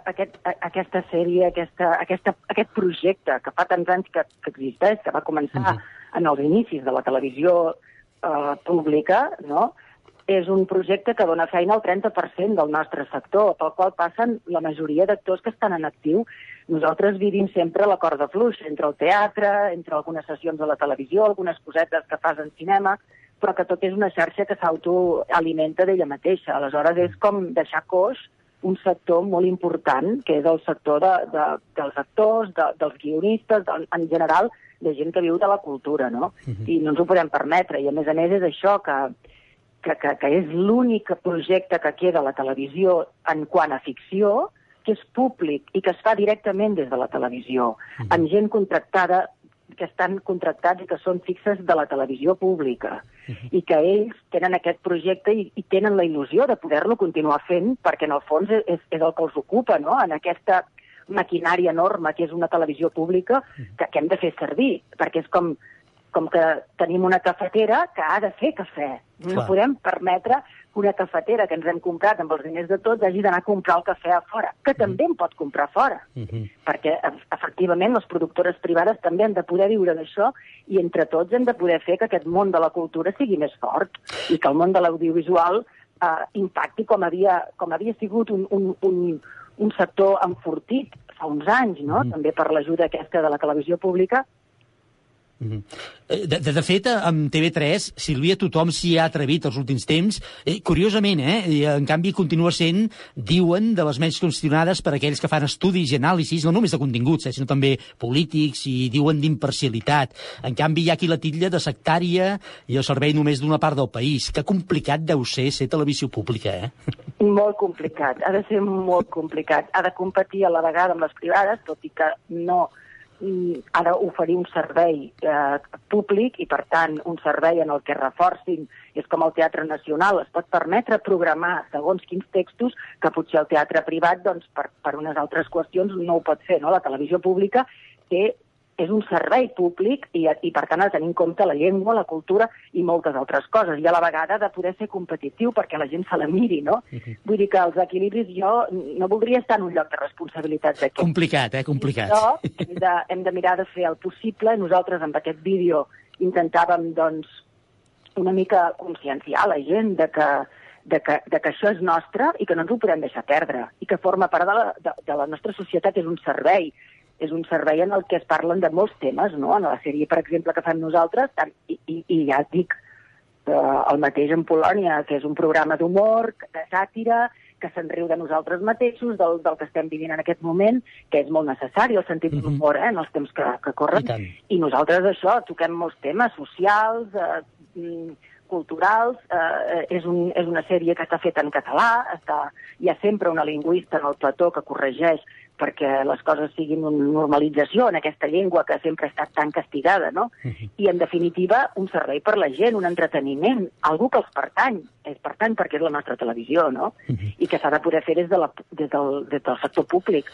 aquest, aquesta sèrie, aquesta, aquesta, aquest projecte que fa tants anys que, que existeix, que va començar en els inicis de la televisió eh, pública, no? És un projecte que dona feina al 30% del nostre sector, pel qual passen la majoria d'actors que estan en actiu. Nosaltres vivim sempre la corda fluixa entre el teatre, entre algunes sessions de la televisió, algunes cosetes que fas en cinema, però que tot és una xarxa que s'autoalimenta d'ella mateixa. Aleshores, és com deixar coix un sector molt important, que és el sector de, de, dels actors, de, dels guionistes, de, en general, de gent que viu de la cultura, no? I no ens ho podem permetre. I, a més a més, és això que, que, que, que és l'únic projecte que queda a la televisió en quant a ficció, que és públic i que es fa directament des de la televisió, amb gent contractada que estan contractats i que són fixes de la televisió pública. I que ells tenen aquest projecte i, i tenen la il·lusió de poder-lo continuar fent perquè en el fons és, és el que els ocupa, no?, en aquesta maquinària enorme que és una televisió pública que, que hem de fer servir, perquè és com, com que tenim una cafetera que ha de fer cafè. No Clar. podem permetre que una cafetera que ens hem comprat amb els diners de tots hagi d'anar a comprar el cafè a fora, que també en pot comprar fora perquè e- efectivament les productores privades també han de poder viure d'això i entre tots hem de poder fer que aquest món de la cultura sigui més fort i que el món de l'audiovisual eh, impacti com havia, com havia sigut un, un, un, un sector enfortit fa uns anys, no? també per l'ajuda aquesta de la televisió pública, Mhm. De, de, de fet, amb TV3, Sílvia, tothom s'hi ha atrevit els últims temps. Eh, curiosament, eh? I, en canvi, continua sent, diuen, de les menys qüestionades per aquells que fan estudis i anàlisis, no només de continguts, eh, sinó també polítics, i diuen d'imparcialitat. En canvi, hi ha qui la titlla de sectària i el servei només d'una part del país. Que complicat deu ser ser televisió pública, eh? Molt complicat, ha de ser molt complicat. Ha de competir a la vegada amb les privades, tot i que no ha d'oferir un servei eh, públic i, per tant, un servei en el que reforcin, és com el Teatre Nacional, es pot permetre programar segons quins textos que potser el teatre privat, doncs, per, per unes altres qüestions, no ho pot fer. No? La televisió pública té és un servei públic i, i per tant ha de tenir en compte la llengua, la cultura i moltes altres coses. I a la vegada de poder ser competitiu perquè la gent se la miri, no? Vull dir que els equilibris jo no voldria estar en un lloc de responsabilitat d'aquest. Complicat, eh? Complicat. Però hem de, hem de mirar de fer el possible. Nosaltres amb aquest vídeo intentàvem doncs, una mica conscienciar la gent de que, de, que, de que això és nostre i que no ens ho podem deixar perdre i que forma part de la, de, de la nostra societat, és un servei és un servei en el que es parlen de molts temes, no? En la sèrie, per exemple, que fem nosaltres, tant, i, i, i ja et dic, eh, el mateix en Polònia, que és un programa d'humor, de sàtira, que se'n riu de nosaltres mateixos, del, del que estem vivint en aquest moment, que és molt necessari el sentit de l'humor eh, en els temps que, que corren. I, I nosaltres això, toquem molts temes socials, eh, mm, culturals, eh, és, un, és una sèrie que està feta en català, està, hi ha sempre una lingüista en el plató que corregeix perquè les coses siguin una normalització en aquesta llengua que sempre ha estat tan castigada, no? I, en definitiva, un servei per la gent, un entreteniment, algú que els pertany, és pertany perquè és la nostra televisió, no? I que s'ha de poder fer des, de la, des, del, des del sector públic.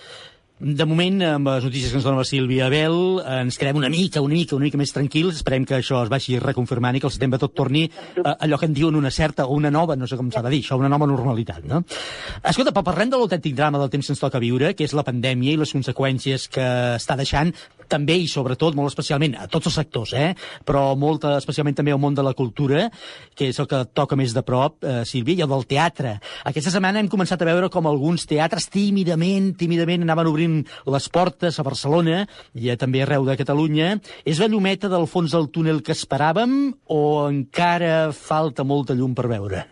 De moment, amb les notícies que ens dona la Sílvia Abel, ens quedem una mica, una mica, una mica més tranquils. Esperem que això es vagi reconfirmant i que al setembre tot torni a allò que en diuen una certa o una nova, no sé com s'ha de dir, això, una nova normalitat, no? Escolta, però parlem de l'autèntic drama del temps que ens toca viure, que és la pandèmia i les conseqüències que està deixant també i sobretot, molt especialment, a tots els sectors, eh? però molt especialment també al món de la cultura, que és el que toca més de prop, eh, Sílvia, i el del teatre. Aquesta setmana hem començat a veure com alguns teatres tímidament, tímidament anaven obrint les portes a Barcelona i a, també arreu de Catalunya. És la llumeta del fons del túnel que esperàvem o encara falta molta llum per veure?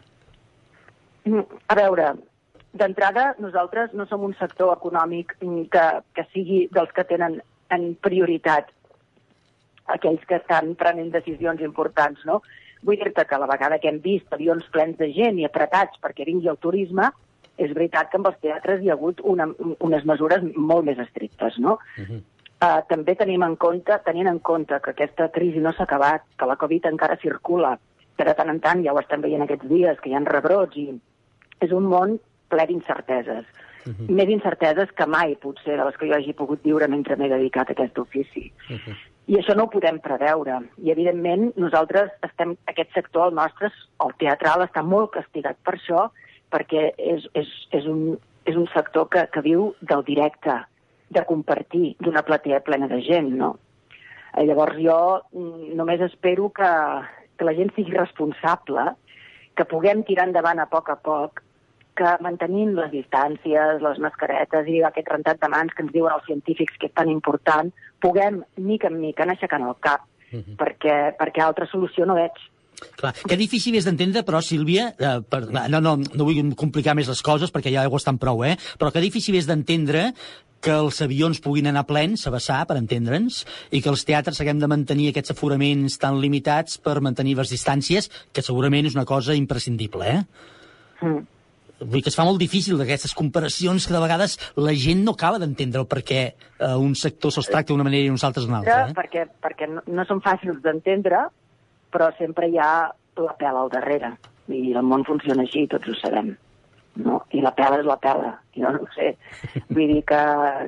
Mm, A veure, d'entrada, nosaltres no som un sector econòmic que, que sigui dels que tenen en prioritat aquells que estan prenent decisions importants, no? Vull dir-te que a la vegada que hem vist avions plens de gent i apretats perquè vingui el turisme, és veritat que amb els teatres hi ha hagut una, unes mesures molt més estrictes, no? Uh, també tenim en compte, tenint en compte que aquesta crisi no s'ha acabat, que la Covid encara circula, que de tant en tant, ja ho estem veient aquests dies, que hi ha rebrots i és un món ple d'incerteses. Uh -huh. Més incerteses que mai, potser, de les que jo hagi pogut viure mentre m'he dedicat a aquest ofici. Uh -huh. I això no ho podem preveure. I, evidentment, nosaltres estem, aquest sector, el nostre, el teatral, està molt castigat per això, perquè és, és, és, un, és un sector que, que viu del directe, de compartir, d'una platea plena de gent, no? Eh, Llavors jo mm, només espero que, que la gent sigui responsable, que puguem tirar endavant a poc a poc, que mantenint les distàncies, les mascaretes i aquest rentat de mans que ens diuen els científics que és tan important, puguem, mica en mica, anar aixecant el cap, perquè, perquè altra solució no veig. Clar, que difícil és d'entendre, però, Sílvia, eh, per, no, no, no vull complicar més les coses, perquè ja ho estan prou, eh? però que difícil és d'entendre que els avions puguin anar plens, a vessar, per entendre'ns, i que els teatres haguem de mantenir aquests aforaments tan limitats per mantenir les distàncies, que segurament és una cosa imprescindible, eh? Mm. Vull dir que es fa molt difícil d'aquestes comparacions que de vegades la gent no acaba d'entendre el per què eh, un sector se'ls tracta d'una manera i uns altres d'una altra. Eh? Perquè, perquè no, no són fàcils d'entendre, però sempre hi ha la pela al darrere. I el món funciona així, tots ho sabem. No? I la pela és la pela, jo no ho sé. Vull dir que,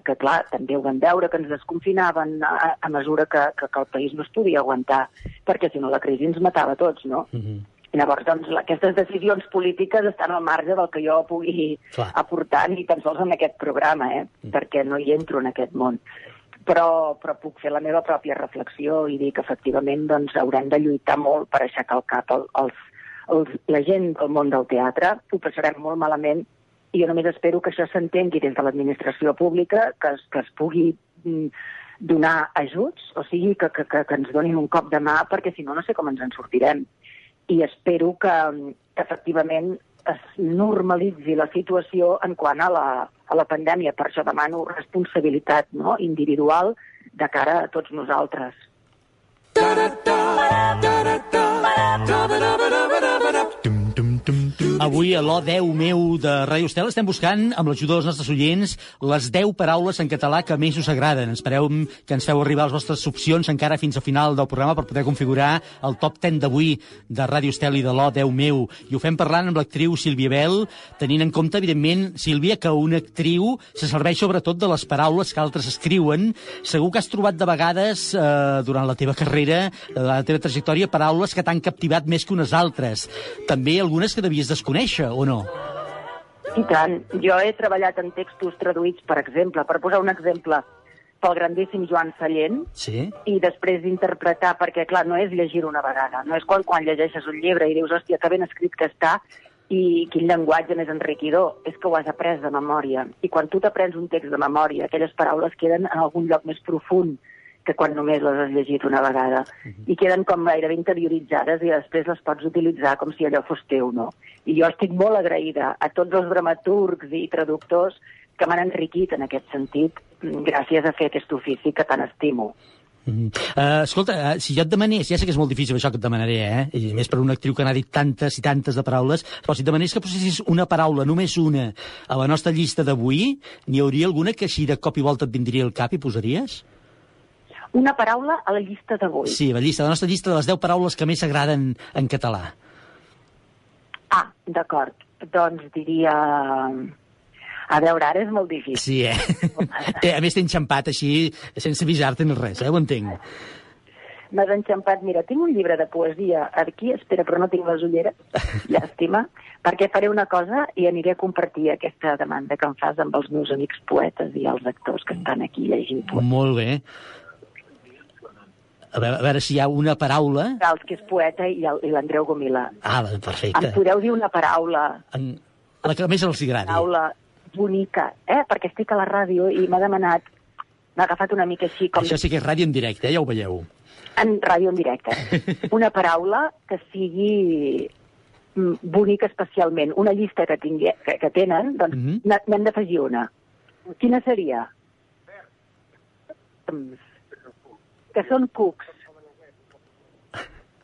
que clar, també ho vam veure, que ens desconfinaven a, a mesura que, que, que el país no es podia aguantar, perquè si no la crisi ens matava tots, no? Mm -hmm. Llavors, doncs, aquestes decisions polítiques estan al marge del que jo pugui Clar. aportar ni tan sols en aquest programa, eh? Mm. perquè no hi entro en aquest món. Però, però puc fer la meva pròpia reflexió i dir que efectivament doncs, haurem de lluitar molt per aixecar el cap. El, els, els, la gent del món del teatre ho passarem molt malament i jo només espero que això s'entengui des de l'administració pública, que es, que es pugui mm, donar ajuts, o sigui, que, que, que, que ens donin un cop de mà, perquè si no, no sé com ens en sortirem. I espero que, que efectivament es normalitzi la situació en quant a la, a la pandèmia. Per això demano responsabilitat no? individual de cara a tots nosaltres. Avui a l'O10 meu de Ràdio Estel estem buscant, amb l'ajuda dels nostres oients, les 10 paraules en català que més us agraden. Espereu que ens feu arribar les vostres opcions encara fins al final del programa per poder configurar el top 10 d'avui de Ràdio Estel i de l'O10 meu. I ho fem parlant amb l'actriu Sílvia Bel, tenint en compte, evidentment, Sílvia, que una actriu se serveix sobretot de les paraules que altres escriuen. Segur que has trobat de vegades, eh, durant la teva carrera, eh, la teva trajectòria, paraules que t'han captivat més que unes altres. També algunes que devies desconèixer, o no? I tant. Jo he treballat en textos traduïts, per exemple, per posar un exemple, pel grandíssim Joan Sallent, Sí? i després d'interpretar, perquè, clar, no és llegir una vegada, no és quan, quan llegeixes un llibre i dius, hòstia, que ben escrit que està, i quin llenguatge més enriquidor, és que ho has après de memòria. I quan tu t'aprens un text de memòria, aquelles paraules queden en algun lloc més profund que quan només les has llegit una vegada. I queden com gairebé interioritzades i després les pots utilitzar com si allò fos teu, no? I jo estic molt agraïda a tots els dramaturgs i traductors que m'han enriquit en aquest sentit gràcies a fer aquest ofici que tant estimo. Uh, escolta, uh, si jo et demanés, ja sé que és molt difícil això que et demanaré, eh? I més per una actriu que n'ha dit tantes i tantes de paraules, però si et demanés que posessis una paraula, només una, a la nostra llista d'avui, n'hi hauria alguna que així de cop i volta et vindria al cap i posaries? Una paraula a la llista d'avui. Sí, la llista, la nostra llista de les 10 paraules que més agraden en català. Ah, d'acord. Doncs diria... A veure, ara és molt difícil. Sí, eh? [LAUGHS] eh a més, t'he enxampat així, sense avisar-te ni res, eh? Ho entenc. M'has enxampat. Mira, tinc un llibre de poesia aquí, espera, però no tinc les ulleres, llàstima, perquè faré una cosa i aniré a compartir aquesta demanda que em fas amb els meus amics poetes i els actors que estan aquí llegint poesia. Molt bé. A veure, a veure si hi ha una paraula... Gals, que és poeta, i l'Andreu Gomila. Ah, perfecte. Em podeu dir una paraula, En... La que més els agradi. paraula bonica, eh? Perquè estic a la ràdio i m'ha demanat, m'ha agafat una mica així com Això sí que és ràdio en directe, eh? ja ho veieu. en ràdio en directe. [LAUGHS] Una paraula que sigui mm, bonica especialment. Una llista que, tingui, que, que tenen, doncs mm. -hmm. n'hem d'afegir una. Quina seria? Verms. Que són cucs.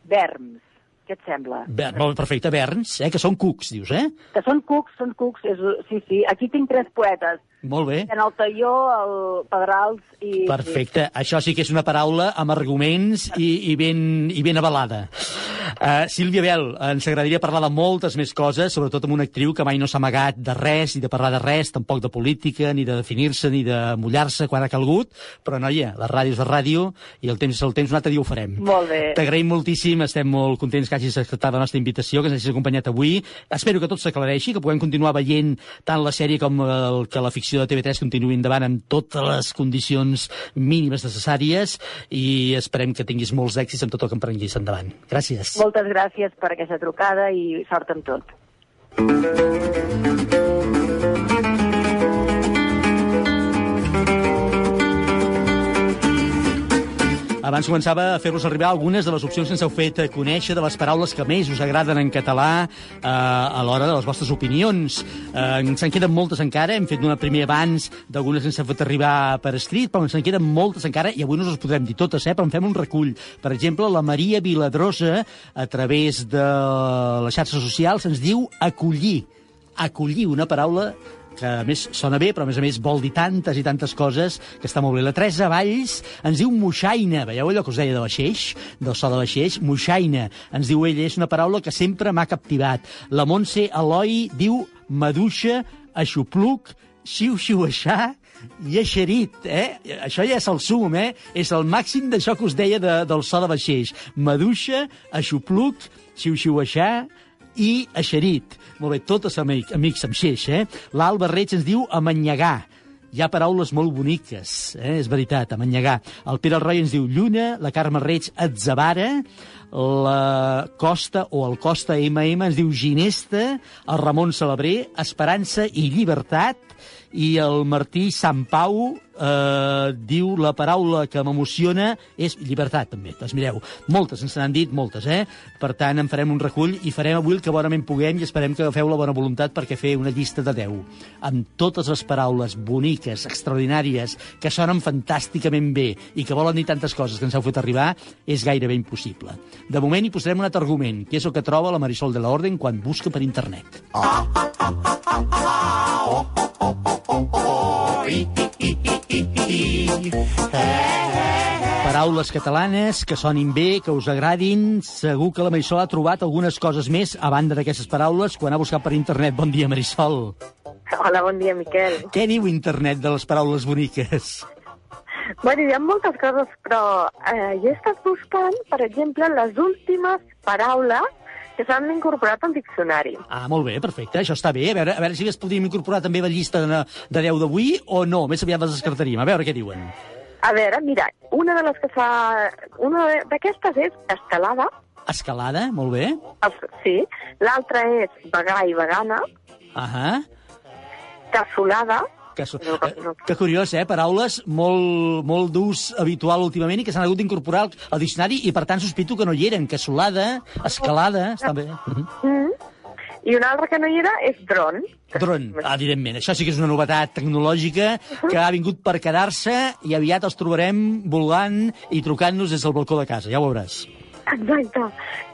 Verms. Què et sembla? Ver, molt perfecte, Berns, eh? que són cucs, dius, eh? Que són cucs, són cucs. És, sí, sí. Aquí tinc tres poetes. Molt bé. En el Talló, el Pedrals i... Perfecte. Això sí que és una paraula amb arguments i, i, ben, i ben avalada. Uh, Sílvia Bel, ens agradaria parlar de moltes més coses, sobretot amb una actriu que mai no s'ha amagat de res, ni de parlar de res, tampoc de política, ni de definir-se, ni de mullar-se quan ha calgut, però, noia, la ràdio és de ràdio i el temps és el temps, un altre dia ho farem. Molt bé. T'agraïm moltíssim, estem molt contents que hagis acceptat la nostra invitació, que ens hagis acompanyat avui. Espero que tot s'aclareixi, que puguem continuar veient tant la sèrie com el, que la ficció de TV3 continuï endavant amb totes les condicions mínimes necessàries i esperem que tinguis molts èxits amb tot el que emprenguis endavant. Gràcies. Moltes gràcies per aquesta trucada i sort amb tot. Abans començava a fer-vos arribar algunes de les opcions que ens heu fet conèixer, de les paraules que més us agraden en català eh, a l'hora de les vostres opinions. Eh, ens en queden moltes encara, hem fet una primer abans d'algunes que ens heu fet arribar per escrit, però ens en queden moltes encara i avui no us les podrem dir totes, eh, però en fem un recull. Per exemple, la Maria Viladrosa, a través de les xarxes socials, ens diu acollir. Acollir, una paraula que a més sona bé, però a més a més vol dir tantes i tantes coses que està molt bé. La Teresa Valls ens diu moixaina. Veieu allò que us deia de vaixeix? Del so de vaixeix? Moixaina. Ens diu ella, és una paraula que sempre m'ha captivat. La Montse Eloi diu maduixa, aixopluc, xiu-xiu-aixà, i eixerit, eh? Això ja és el sum, eh? És el màxim d'això que us deia de, del so de vaixeix. Maduixa, aixopluc, xiu-xiu-aixà, i eixerit. Molt bé, totes amic, amics amb xeix, eh? L'Alba Reig ens diu amanyegar. Hi ha paraules molt boniques, eh? és veritat, amanyegar. El Pere Roy ens diu lluna, la Carme Reig atzavara, la Costa o el Costa MM ens diu Ginesta, el Ramon Celebrer, Esperança i Llibertat, i el Martí Sant Pau eh, diu la paraula que m'emociona és llibertat, també. Doncs mireu, moltes, ens n'han dit moltes, eh? Per tant, en farem un recull i farem avui el que bonament puguem i esperem que agafeu la bona voluntat perquè fer una llista de 10 amb totes les paraules boniques, extraordinàries, que sonen fantàsticament bé i que volen dir tantes coses que ens heu fet arribar, és gairebé impossible. De moment hi posarem un altre argument, que és el que troba la Marisol de la quan busca per internet. Paraules catalanes que sonin bé, que us agradin. Segur que la Marisol ha trobat algunes coses més a banda d'aquestes paraules quan ha buscat per internet. Bon dia, Marisol. Hola, bon dia, Miquel. Què diu internet de les paraules boniques? Bueno, hi ha moltes coses, però eh, he estat buscant, per exemple, les últimes paraules que s'han incorporat al diccionari. Ah, molt bé, perfecte, això està bé. A veure, a veure si les podríem incorporar també a la llista de, de 10 d'avui o no, més aviat les descartaríem. A veure què diuen. A veure, mira, una de les que s'ha... Una d'aquestes és escalada, Escalada, molt bé. sí. L'altra és vegar i vegana, Ahà. cassolada, Que, so, eh, que curiós, eh? Paraules molt, molt d'ús habitual últimament i que s'han hagut d'incorporar al, al diccionari i, per tant, sospito que no hi eren. Cassolada, escalada, està bé. Mhm. mm. i una altra que no hi era és dron. Dron, evidentment. Això sí que és una novetat tecnològica que ha vingut per quedar-se i aviat els trobarem volant i trucant-nos des del balcó de casa, ja ho veuràs. Exacte.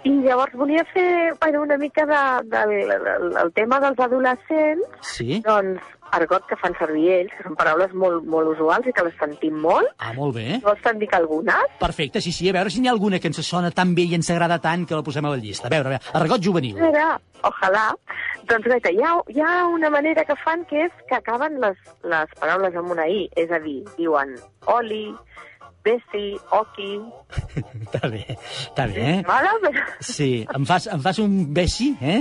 I llavors volia fer bueno, una mica de, de, del el tema dels adolescents, Sí? doncs argot que fan servir ells, que són paraules molt, molt usuals i que les sentim molt. Ah, molt bé. Vols te'n dic algunes? Perfecte, sí, sí, a veure si n'hi ha alguna que ens sona tan bé i ens agrada tant que la posem a la llista. A veure, a veure, argot juvenil. Mira, ojalà. Doncs guaita, hi ha, hi ha una manera que fan que és que acaben les, les paraules amb una i, és a dir, diuen oli, besi, oki... [LAUGHS] Està bé, està bé, eh? Mala, però... Sí, em fas, em fas un besi, eh?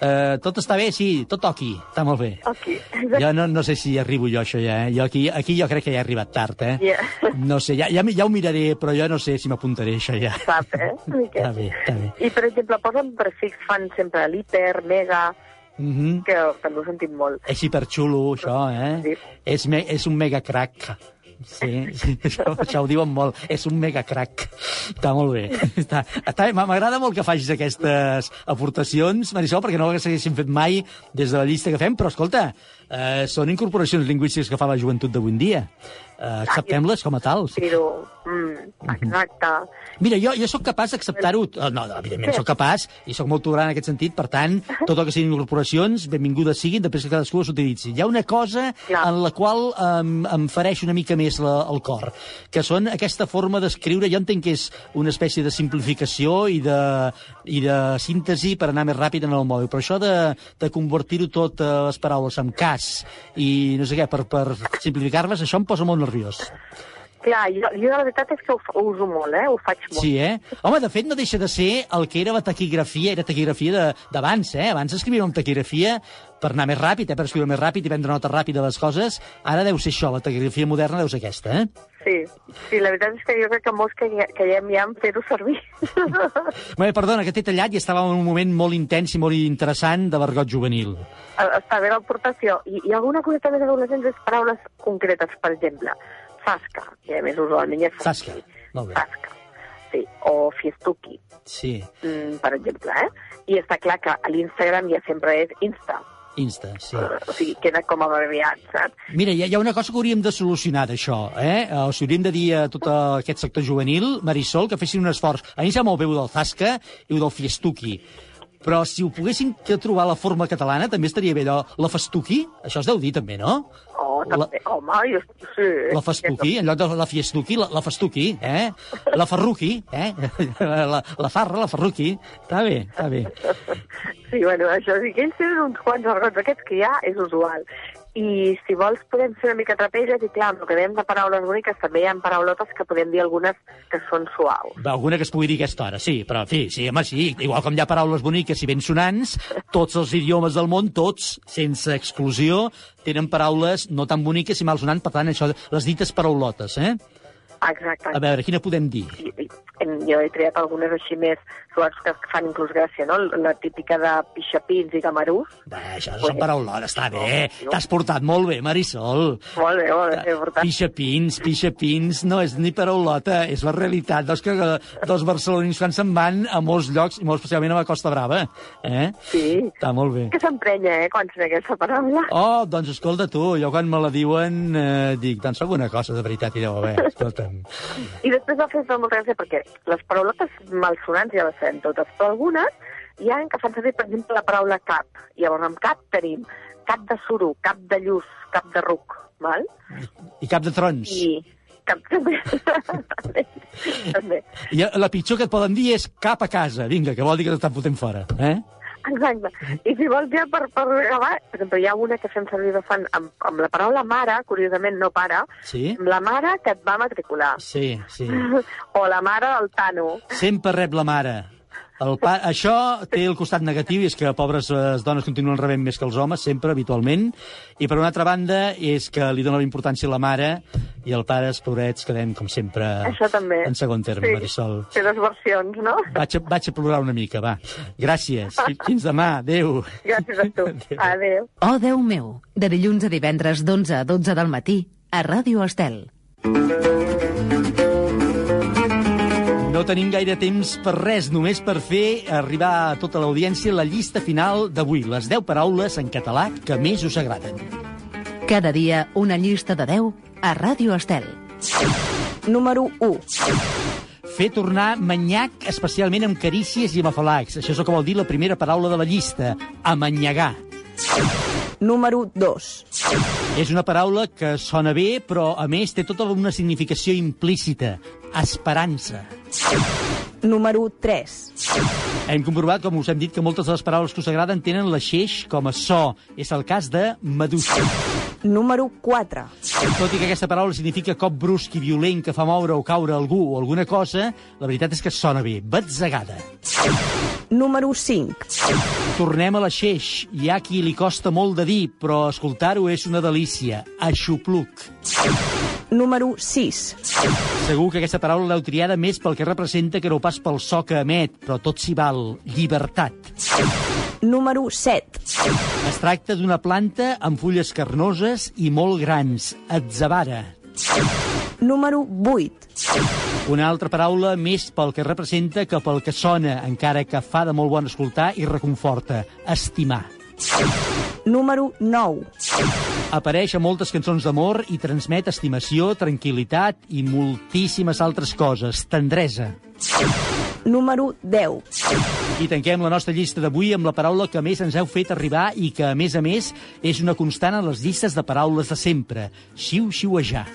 Eh? Tot està bé, sí, tot oqui, està molt bé. Oki. Jo no, no sé si arribo jo, això ja, eh? Jo aquí, aquí jo crec que ja he arribat tard, eh? Yeah. No sé, ja, ja, ja ho miraré, però jo no sé si m'apuntaré, això ja. Sap, eh? Miquel? Està bé, està bé. I, per exemple, posen prefix, fan sempre l'hiper, mega, Mm -hmm. que també ho sentim molt. És hiperxulo, això, eh? Sí. És, me, és un mega crack. Sí, sí [LAUGHS] això, això ho diuen molt. És un mega crack. Està molt bé. Està, està. M'agrada molt que facis aquestes aportacions, Marisol, perquè no les haguéssim fet mai des de la llista que fem, però escolta, eh, són incorporacions lingüístiques que fa la joventut d'avui en dia. Eh, acceptem-les com a tals. Però, mm, exacte. Mira, jo, jo sóc capaç d'acceptar-ho. eh, No, no, evidentment, sóc capaç i sóc molt tolerant en aquest sentit. Per tant, tot el que siguin incorporacions, benvingudes siguin, després que cadascú les utilitzi. Hi ha una cosa en la qual em, em fareix una mica més la, el cor, que són aquesta forma d'escriure. Jo entenc que és una espècie de simplificació i de, i de síntesi per anar més ràpid en el mòbil, però això de, de convertir-ho tot a les paraules en cas i no sé què, per, per simplificar-les, això em posa molt nerviós. Clar, jo, jo la veritat és que ho, ho uso molt, eh? Ho faig molt. Sí, eh? Home, de fet, no deixa de ser el que era la taquigrafia, era taquigrafia de- d'abans, eh? Abans escrivíem amb taquigrafia per anar més ràpid, eh? per escriure més ràpid i prendre nota ràpida de les coses. Ara deu ser això, la taquigrafia moderna deu ser aquesta, eh? Sí, sí, la veritat és que jo crec que molts que, que ja hi hem fer-ho servir. [LAUGHS] Bé, perdona, que t'he tallat i estava en un moment molt intens i molt interessant de l'argot juvenil. Està bé l'aportació. I, I alguna cosa també d'adolescents és paraules concretes, per exemple, fasca, que a més usualment és Fasca, molt bé. Fasca, sí, o fiestuki, Sí, mm, per exemple, eh? I està clar que a l'Instagram ja sempre és Insta, Insta, sí. o sigui, queda com a abreviat, saps? Mira, hi ha, hi ha una cosa que hauríem de solucionar d'això, eh? O sigui, hauríem de dir a tot aquest sector juvenil, Marisol, que fessin un esforç. A mi molt bé ho del Zasca i del Fiestuki. Però si ho poguessin trobar la forma catalana, també estaria bé allò. La Festuki, això es deu dir també, no? Oh, també, la... home, jo, sí. La Festuki, en lloc de la Fiestuki, la, la Festuki, eh? La Ferruki, eh? [LAUGHS] La, la Farra, la Ferruki. Està bé, està bé. [LAUGHS] Sí, bueno, això sí que ells tenen uns quants argots aquests que ja és usual. I si vols podem fer una mica trapelles i clar, amb el que dèiem de paraules boniques també hi ha paraulotes que podem dir algunes que són suaus. Alguna que es pugui dir a aquesta hora, sí, però en fi, sí, home, sí, igual com hi ha paraules boniques i ben sonants, tots els idiomes del món, tots, sense exclusió, tenen paraules no tan boniques i malsonants, per tant, això, les dites paraulotes, eh? Exacte. A veure, quina podem dir? I, i, jo he triat algunes així més suaus que fan inclús gràcia, no? La típica de pixapins i gamarús. Bé, això són paraulones, està bé. T'has portat molt bé, Marisol. Molt bé, molt bé, he portat. Pixapins, pixapins, no és ni paraulota, és la realitat. Veus que eh, dos barcelonins quan se'n van a molts llocs, i molt especialment a la Costa Brava. Eh? Sí. Està molt bé. Que s'emprenya, eh, quan sent aquesta paraula. Oh, doncs escolta tu, jo quan me la diuen eh, dic, doncs alguna cosa de veritat hi deu haver, escolta'm. I després va fer molta gràcia perquè les paraulotes malsonants ja les sabem totes, però algunes hi ha que fan servir, per exemple, la paraula cap. Llavors, amb cap tenim cap de suro, cap de lluç, cap de ruc, val? I cap de trons. I cap [LAUGHS] també. també. I la pitjor que et poden dir és cap a casa. Vinga, que vol dir que t'estan fotent fora. Eh? Exacte. I si vols ja per, per acabar, per exemple, hi ha una que fem servir bastant amb, amb la paraula mare, curiosament no pare, Sí? amb la mare que et va matricular. Sí, sí. [LAUGHS] o la mare del Tano. Sempre rep la mare. El pa... Això té el costat negatiu, i és que pobres eh, dones continuen rebent més que els homes, sempre, habitualment. I per una altra banda, és que li dona la importància a la mare i el pare, pobrets, quedem, com sempre, Això també. en segon terme, Sí. Marisol. Té dues versions, no? Vaig a, vaig a plorar una mica, va. Gràcies. Fi- Fins demà. Adéu. Gràcies a tu. Adéu. Oh, Déu meu, de dilluns a divendres d'11 a 12 del matí, a Ràdio Estel. No tenim gaire temps per res, només per fer arribar a tota l'audiència la llista final d'avui, les 10 paraules en català que més us agraden. Cada dia una llista de 10 a Ràdio Estel. Número 1. Fer tornar manyac, especialment amb carícies i amb afalacs. Això és el que vol dir la primera paraula de la llista, amanyagar. Número 2. És una paraula que sona bé, però a més té tota una significació implícita, esperança. Número 3. Hem comprovat, com us hem dit, que moltes de les paraules que us agraden tenen la xeix com a so. És el cas de medusa. Número 4. Tot i que aquesta paraula significa cop brusc i violent que fa moure o caure algú o alguna cosa, la veritat és que sona bé. Batzegada. Número 5. Tornem a la xeix. Hi ha qui li costa molt de dir, però escoltar-ho és una delícia. Aixopluc. Número 6. Segur que aquesta paraula l'heu triada més pel que representa que no pas pel so que emet, però tot s'hi val. Llibertat. Número 7. Es tracta d'una planta amb fulles carnoses i molt grans. Atzavara. Número 8. Una altra paraula més pel que representa que pel que sona, encara que fa de molt bon escoltar i reconforta. Estimar. Número 9. Apareix a moltes cançons d'amor i transmet estimació, tranquil·litat i moltíssimes altres coses. Tendresa. Número 10. I tanquem la nostra llista d'avui amb la paraula que més ens heu fet arribar i que, a més a més, és una constant en les llistes de paraules de sempre. Xiu-xiuejar.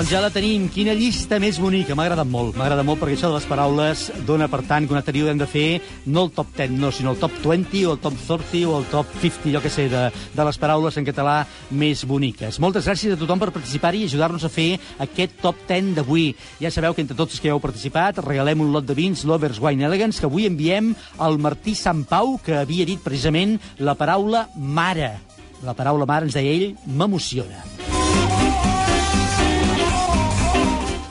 Doncs ja la tenim. Quina llista més bonica. M'ha agradat molt. M'ha agradat molt perquè això de les paraules dona, per tant, que una tèria hem de fer no el top 10, no, sinó el top 20 o el top 30 o el top 50, jo que sé, de, de les paraules en català més boniques. Moltes gràcies a tothom per participar-hi i ajudar-nos a fer aquest top 10 d'avui. Ja sabeu que entre tots els que heu participat regalem un lot de vins Lovers Wine Elegance que avui enviem al Martí Sant Pau, que havia dit precisament la paraula mare. La paraula mare, ens deia ell, m'emociona.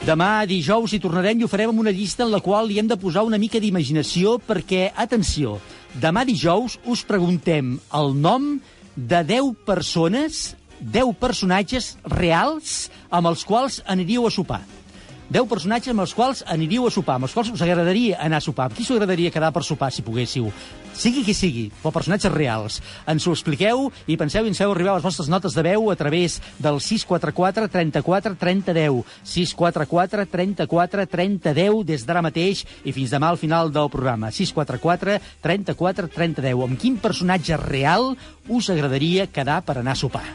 Demà, dijous, hi tornarem i ho farem amb una llista en la qual li hem de posar una mica d'imaginació perquè, atenció, demà dijous us preguntem el nom de 10 persones, 10 personatges reals amb els quals aniríeu a sopar. 10 personatges amb els quals aniríeu a sopar, amb els quals us agradaria anar a sopar. Amb qui us agradaria quedar per sopar, si poguéssiu? Sigui qui sigui, però personatges reals. Ens ho expliqueu i penseu i ens feu arribar les vostres notes de veu a través del 644 34 30 10. 644 34 30 10 des d'ara mateix i fins demà al final del programa. 644 34 30 10. Amb quin personatge real us agradaria quedar per anar a sopar?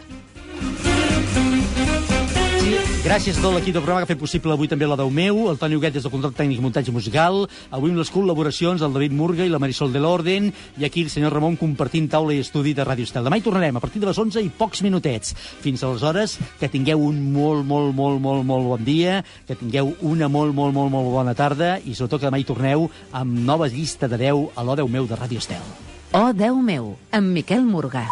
Gràcies a tot l'equip del programa que ha fet possible avui també la Déu meu, el Toni Huguet des del control tècnic i muntatge musical, avui amb les col·laboracions del David Murga i la Marisol de l'Orden, i aquí el senyor Ramon compartint taula i estudi de Ràdio Estel. Demà hi tornarem a partir de les 11 i pocs minutets. Fins aleshores, que tingueu un molt, molt, molt, molt, molt bon dia, que tingueu una molt, molt, molt, molt bona tarda i sobretot que demà hi torneu amb nova llista de 10 a l'O Déu meu de Ràdio Estel. Oh, Déu meu, amb Miquel Morgà.